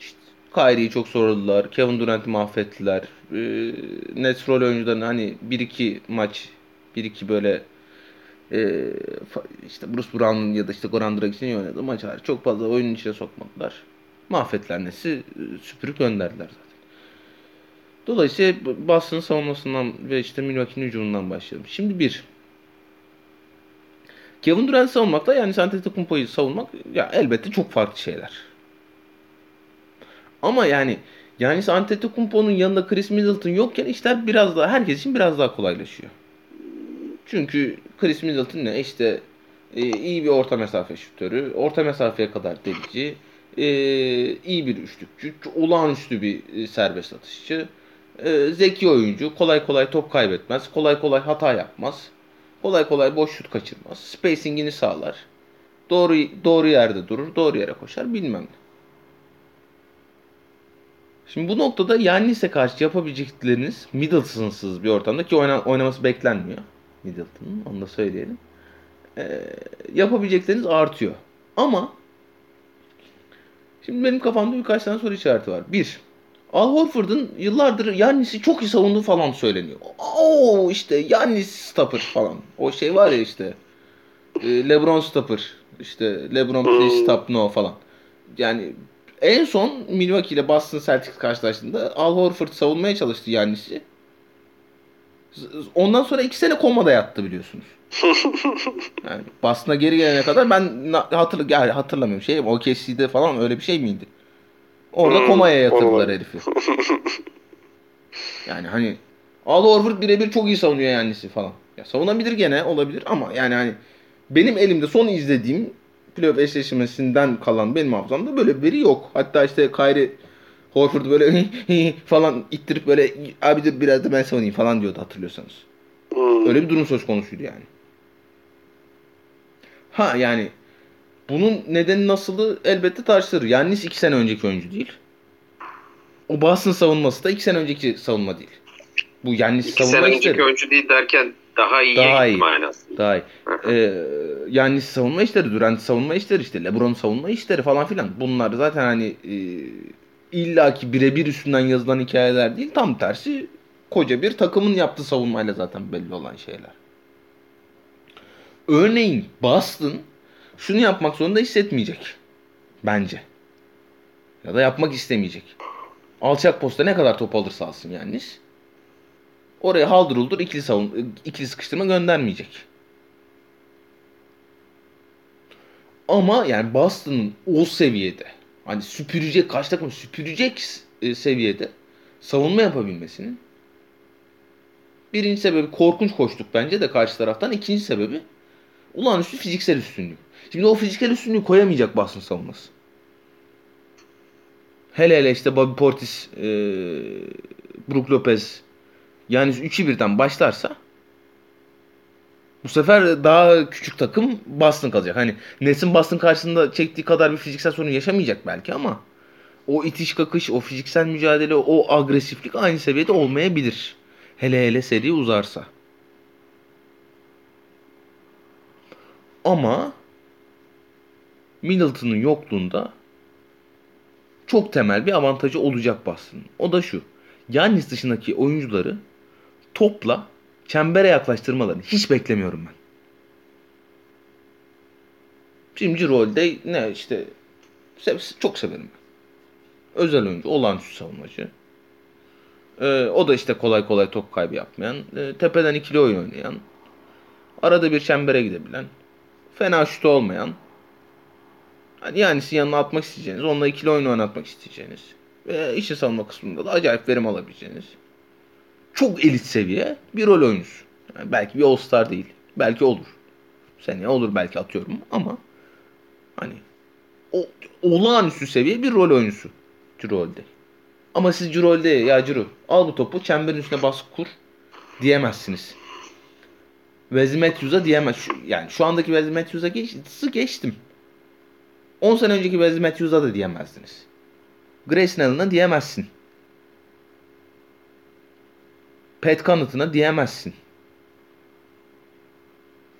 İşte Kyrie'yi çok soruldular. Kevin Durant'i mahvettiler. Ee, Nets rol oyuncularını hani 1-2 maç 1-2 böyle e, işte Bruce Brown'un ya da işte Goran Dragic'in oynadığı maç hariç çok fazla oyunun içine sokmadılar. Mahvettiler Nets'i e, süpürüp gönderdiler zaten. Dolayısıyla Boston savunmasından ve işte Milwaukee'nin hücumundan başlayalım. Şimdi bir. Kevin Durant savunmakla yani Antetokounmpo'yu savunmak ya elbette çok farklı şeyler. Ama yani yani Antetokounmpo'nun yanında Chris Middleton yokken işler biraz daha herkes için biraz daha kolaylaşıyor. Çünkü Chris Middleton ne işte e, iyi bir orta mesafe şutörü, orta mesafeye kadar delici, e, iyi bir üçlükçü, olağanüstü bir e, serbest atışçı, zeki oyuncu, kolay kolay top kaybetmez, kolay kolay hata yapmaz, kolay kolay boş şut kaçırmaz, spacingini sağlar, doğru doğru yerde durur, doğru yere koşar bilmem ne. Şimdi bu noktada Yannis'e karşı yapabilecekleriniz Middleton'sız bir ortamda ki oyna, oynaması beklenmiyor. Middleton'ın onu da söyleyelim. Ee, yapabilecekleriniz artıyor. Ama şimdi benim kafamda birkaç tane soru işareti var. Bir, Al Horford'un yıllardır Yannis'i çok iyi savunduğu falan söyleniyor. Oo işte Yannis stopper falan. O şey var ya işte. E, Lebron stopper. İşte Lebron please stop no falan. Yani en son Milwaukee ile Boston Celtics karşılaştığında Al Horford savunmaya çalıştı Yannis'i. Ondan sonra iki sene komada yattı biliyorsunuz. yani Boston'a geri gelene kadar ben hatırla yani hatırlamıyorum şey OKC'de falan öyle bir şey miydi? Orada hmm, komaya yatırdılar herifi. yani hani Al Horford birebir çok iyi savunuyor yanlisi falan. Ya savunabilir gene olabilir ama yani hani benim elimde son izlediğim playoff eşleşmesinden kalan benim hafızamda böyle bir veri yok. Hatta işte Kyrie Horford böyle falan ittirip böyle abi dur biraz da ben savunayım falan diyordu hatırlıyorsanız. Hmm. Öyle bir durum söz konusuydu yani. Ha yani bunun nedeni nasılı elbette tartışılır. Yannis iki sene önceki oyuncu değil. O Boston savunması da iki sene önceki savunma değil. Bu Yannis savunma sene önceki işleri. oyuncu değil derken daha iyi daha iyi. Daha iyi. ee, Yannis savunma işleri, Durant savunma işleri işte, LeBron savunma işleri falan filan. Bunlar zaten hani e, illaki birebir üstünden yazılan hikayeler değil. Tam tersi koca bir takımın yaptığı savunmayla zaten belli olan şeyler. Örneğin Boston şunu yapmak zorunda hissetmeyecek. Bence. Ya da yapmak istemeyecek. Alçak posta ne kadar top alırsa alsın yani. Oraya haldır uldur ikili, savun, ikili sıkıştırma göndermeyecek. Ama yani Boston'ın o seviyede hani süpürecek kaç takım süpürecek e, seviyede savunma yapabilmesinin birinci sebebi korkunç koştuk bence de karşı taraftan. ikinci sebebi olağanüstü fiziksel üstünlük. Şimdi o fiziksel üstünlüğü koyamayacak Boston savunması. Hele hele işte Bobby Portis, e, Brook Lopez yani üçü birden başlarsa bu sefer daha küçük takım Boston kalacak. Hani Nets'in Boston karşısında çektiği kadar bir fiziksel sorun yaşamayacak belki ama o itiş kakış, o fiziksel mücadele, o agresiflik aynı seviyede olmayabilir. Hele hele seri uzarsa. Ama Middleton'ın yokluğunda çok temel bir avantajı olacak Boston'ın. O da şu. Yannis dışındaki oyuncuları topla çembere yaklaştırmalarını hiç beklemiyorum ben. Şimdi rolde ne işte çok severim ben. Özel oyuncu, olağanüstü savunmacı. Ee, o da işte kolay kolay top kaybı yapmayan, e, tepeden ikili oyun oynayan, arada bir çembere gidebilen, fena şut olmayan, yani Yanis'in yanına atmak isteyeceğiniz, onunla ikili oyun oynatmak isteyeceğiniz ve işin savunma kısmında da acayip verim alabileceğiniz çok elit seviye bir rol oyuncusu. Yani belki bir All-Star değil. Belki olur. Seneye olur belki atıyorum ama hani o, olağanüstü seviye bir rol oyuncusu Cirolde. Ama siz Cirolde ya Ciro al bu topu çemberin üstüne bas kur diyemezsiniz. Wesley Matthews'a diyemez. Şu, yani şu andaki Wesley Matthews'a geç, geçtim. 10 sene önceki Wesley Matthews'a da diyemezsiniz. Grayson Allen'a diyemezsin. Pat kanıtına diyemezsin.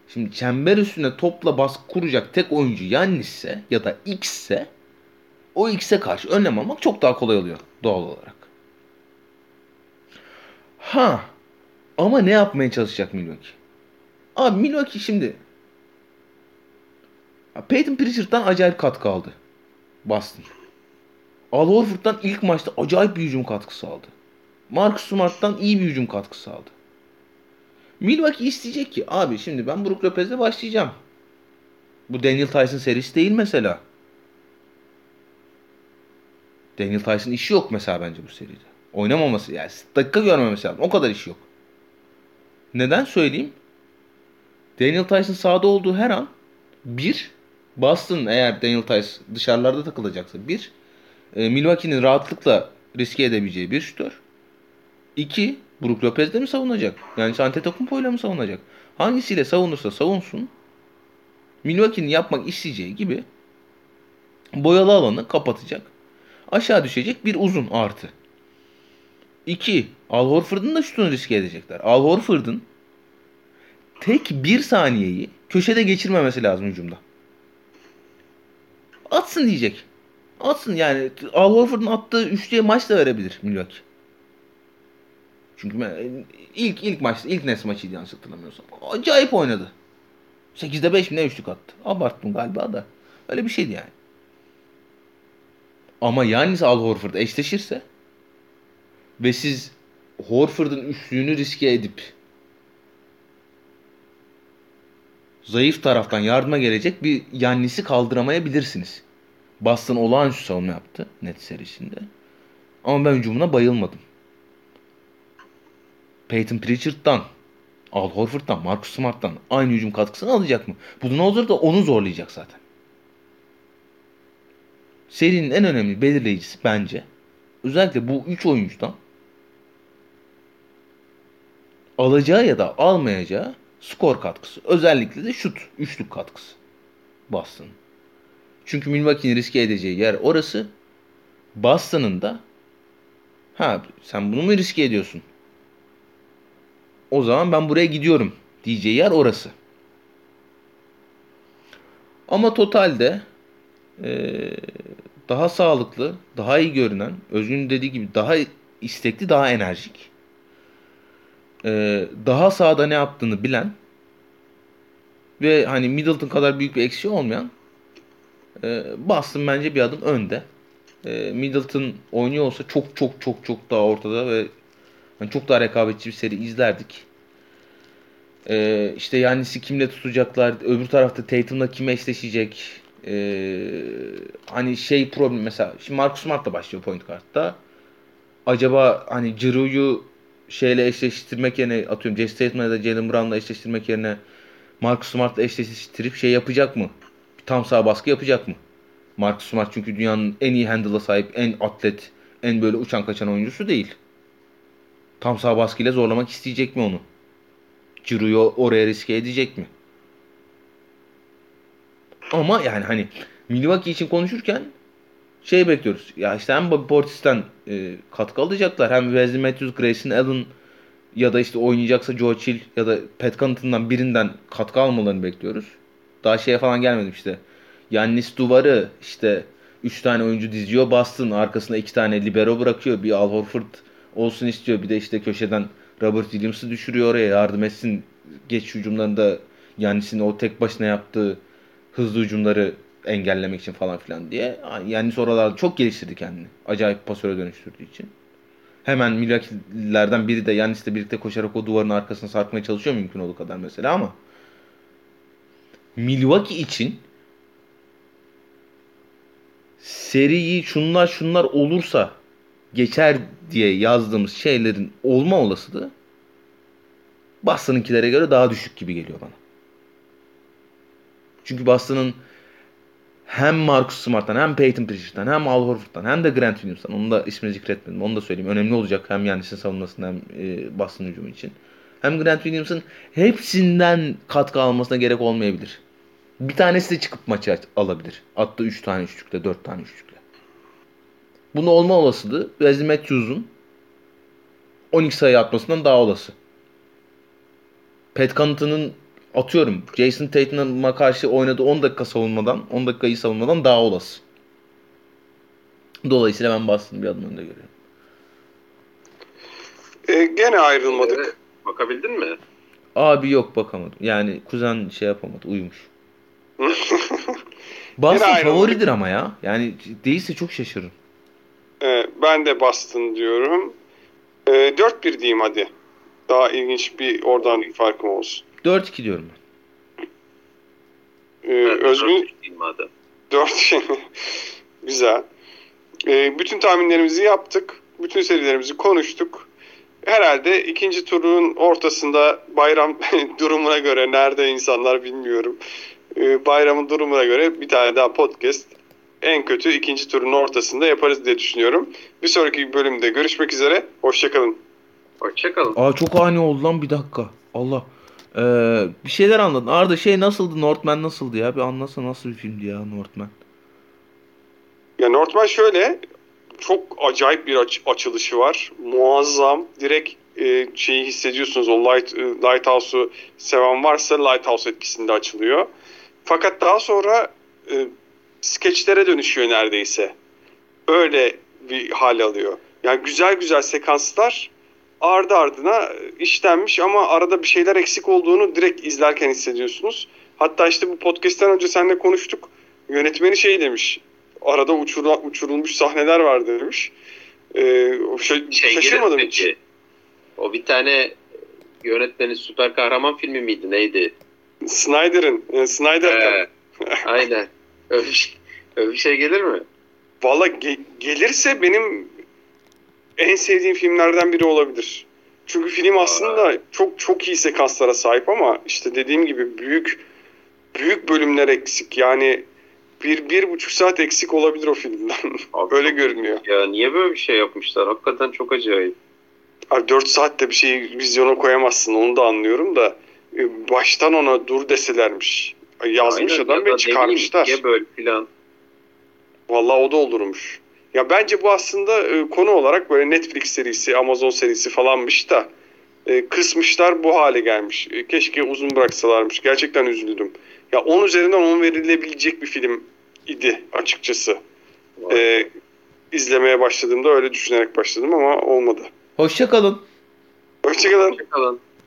Şimdi çember üstüne topla baskı kuracak tek oyuncu Yannis'se ya da X'se o X'e karşı önlem almak çok daha kolay oluyor doğal olarak. Ha ama ne yapmaya çalışacak Milwaukee? Abi Milwaukee şimdi Peyton Pritchard'dan acayip katkı aldı. Boston. Al Horford'dan ilk maçta acayip bir hücum katkısı aldı. Marcus Smart'tan iyi bir hücum katkısı aldı. Milwaukee isteyecek ki abi şimdi ben Brook Lopez'le başlayacağım. Bu Daniel Tyson serisi değil mesela. Daniel Tyson işi yok mesela bence bu seride. Oynamaması yani dakika görmemesi lazım. O kadar işi yok. Neden söyleyeyim? Daniel Tyson sahada olduğu her an bir Boston eğer Daniel Tyson dışarılarda takılacaksa bir e, Milwaukee'nin rahatlıkla riske edebileceği bir şutör. İki, Brook Lopez de mi savunacak? Yani Antetokounmpo ile mi savunacak? Hangisiyle savunursa savunsun Milwaukee'nin yapmak isteyeceği gibi boyalı alanı kapatacak. Aşağı düşecek bir uzun artı. İki, Al Horford'un da şutunu riske edecekler. Al Horford'un tek bir saniyeyi köşede geçirmemesi lazım hücumda. Atsın diyecek. Atsın yani. Al Horford'un attığı üçlüye maç da verebilir Milwaukee. Çünkü e, ilk ilk maç ilk Nes maçıydı yanlış hatırlamıyorsam. Acayip oynadı. 8'de 5 mi ne üçlük attı? Abarttım galiba da. Öyle bir şeydi yani. Ama Yannis Al Horford eşleşirse ve siz Horford'un üçlüğünü riske edip zayıf taraftan yardıma gelecek bir Yannis'i kaldıramayabilirsiniz. Boston olağanüstü savunma yaptı net serisinde. Ama ben hücumuna bayılmadım. Peyton Pritchard'dan, Al Horford'dan, Marcus Smart'tan aynı hücum katkısını alacak mı? Budenholzer da onu zorlayacak zaten. Serinin en önemli belirleyicisi bence özellikle bu 3 oyuncudan alacağı ya da almayacağı skor katkısı. Özellikle de şut, üçlük katkısı. Boston. Çünkü Milwaukee'nin riske edeceği yer orası. Boston'ın da ha sen bunu mu riske ediyorsun? O zaman ben buraya gidiyorum diyeceği yer orası. Ama totalde ee, daha sağlıklı, daha iyi görünen, Özgün dediği gibi daha istekli, daha enerjik. Ee, daha sağda ne yaptığını bilen ve hani Middleton kadar büyük bir eksiği olmayan e, Boston bence bir adım önde. E, Middleton oynuyor olsa çok çok çok çok daha ortada ve yani çok daha rekabetçi bir seri izlerdik. E, işte Yannis'i kimle tutacaklar, öbür tarafta Tatum'la kim eşleşecek, ee, hani şey problem mesela şimdi Marcus Smart da başlıyor point guard'da. Acaba hani Giroux'u şeyle eşleştirmek yerine atıyorum Jason Tatum'la ya da Jalen Brown'la eşleştirmek yerine Marcus Smart'la eşleştirip şey yapacak mı? Bir tam sağ baskı yapacak mı? Marcus Smart çünkü dünyanın en iyi handle'a sahip, en atlet, en böyle uçan kaçan oyuncusu değil. Tam sağ baskıyla zorlamak isteyecek mi onu? Giroux'u oraya riske edecek mi? Ama yani hani Milwaukee için konuşurken şey bekliyoruz. Ya işte hem Bobby Portis'ten e, katkı alacaklar. Hem Wesley Matthews, Grayson Allen ya da işte oynayacaksa Joe Chill ya da Pat Connaughton'dan birinden katkı almalarını bekliyoruz. Daha şeye falan gelmedim işte. Yannis duvarı işte 3 tane oyuncu diziyor Boston. Arkasında 2 tane libero bırakıyor. Bir Al Horford olsun istiyor. Bir de işte köşeden Robert Williams'ı düşürüyor oraya. Yardım etsin geç hücumlarında Yannis'in o tek başına yaptığı hızlı hücumları engellemek için falan filan diye. Yani sonralarda çok geliştirdi kendini. Acayip pasöre dönüştürdüğü için. Hemen Milwaukee'lerden biri de Yannis'le birlikte koşarak o duvarın arkasına sarkmaya çalışıyor mümkün olduğu kadar mesela ama Milwaukee için seriyi şunlar şunlar olursa geçer diye yazdığımız şeylerin olma olasılığı Boston'ınkilere göre daha düşük gibi geliyor bana. Çünkü Boston'ın hem Marcus Smart'tan hem Peyton Pritchard'dan hem Al Horford'dan hem de Grant Williams'tan onu da ismini zikretmedim onu da söyleyeyim. Önemli olacak hem Yannis'in savunmasında hem e, Boston hücumu için. Hem Grant Williams'ın hepsinden katkı almasına gerek olmayabilir. Bir tanesi de çıkıp maçı alabilir. Attı 3 tane üçlükle 4 tane üçlükle. Bunu olma olasılığı Wesley Matthews'un 12 sayı atmasından daha olası. Pat Connaughton'ın atıyorum Jason Tatum'a karşı oynadığı 10 dakika savunmadan 10 dakikayı savunmadan daha olası. Dolayısıyla ben Boston'ı bir adım önde görüyorum. E, gene ayrılmadık. Ee, bakabildin mi? Abi yok bakamadım. Yani kuzen şey yapamadı uyumuş. Boston favoridir ama ya. Yani değilse çok şaşırırım. E, ben de Boston diyorum. E, 4-1 diyeyim hadi. Daha ilginç bir oradan bir farkım olsun. 4-2 diyorum ben. Ee, Özgün 4 Güzel. Ee, bütün tahminlerimizi yaptık. Bütün serilerimizi konuştuk. Herhalde ikinci turun ortasında bayram durumuna göre nerede insanlar bilmiyorum. Ee, bayramın durumuna göre bir tane daha podcast en kötü ikinci turun ortasında yaparız diye düşünüyorum. Bir sonraki bölümde görüşmek üzere. Hoşçakalın. Hoşçakalın. Aa çok ani oldu lan bir dakika. Allah. Ee, bir şeyler anladın. Arda şey nasıldı? Northman nasıldı ya? Bir anlasana nasıl bir filmdi ya Northman. Ya Northman şöyle çok acayip bir aç- açılışı var. Muazzam. Direkt e, şeyi hissediyorsunuz. O Light, e, Lighthouse'u seven varsa Lighthouse etkisinde açılıyor. Fakat daha sonra e, skeçlere dönüşüyor neredeyse. Öyle bir hal alıyor. Yani güzel güzel sekanslar ardı ardına işlenmiş ama arada bir şeyler eksik olduğunu direkt izlerken hissediyorsunuz. Hatta işte bu podcast'ten önce seninle konuştuk. Yönetmeni şey demiş. Arada uçurula, uçurulmuş sahneler var demiş. Ee, şey, şey şaşırmadım hiç. O bir tane yönetmenin süper kahraman filmi miydi neydi? Snyder'ın. e, Snyder. Ee, aynen. Öyle bir, şey, öyle bir şey gelir mi? Valla ge- gelirse benim en sevdiğim filmlerden biri olabilir. Çünkü film aslında çok çok iyi sekanslara sahip ama işte dediğim gibi büyük büyük bölümler eksik. Yani bir, bir buçuk saat eksik olabilir o filmden. Abi, Öyle görünüyor. Ya niye böyle bir şey yapmışlar? Hakikaten çok acayip. Abi 4 saatte bir şeyi vizyona koyamazsın onu da anlıyorum da e, baştan ona dur deselermiş. Yazmış Aynen, adam ya ve çıkarmışlar. Niye böyle plan? Vallahi o da olurmuş. Ya bence bu aslında e, konu olarak böyle Netflix serisi, Amazon serisi falanmış da e, kısmışlar bu hale gelmiş. E, keşke uzun bıraksalarmış. Gerçekten üzüldüm. Ya 10 üzerinden 10 verilebilecek bir film idi açıkçası. E, izlemeye başladığımda öyle düşünerek başladım ama olmadı. Hoşça kalın. Hoşçakalın. Hoşçakalın.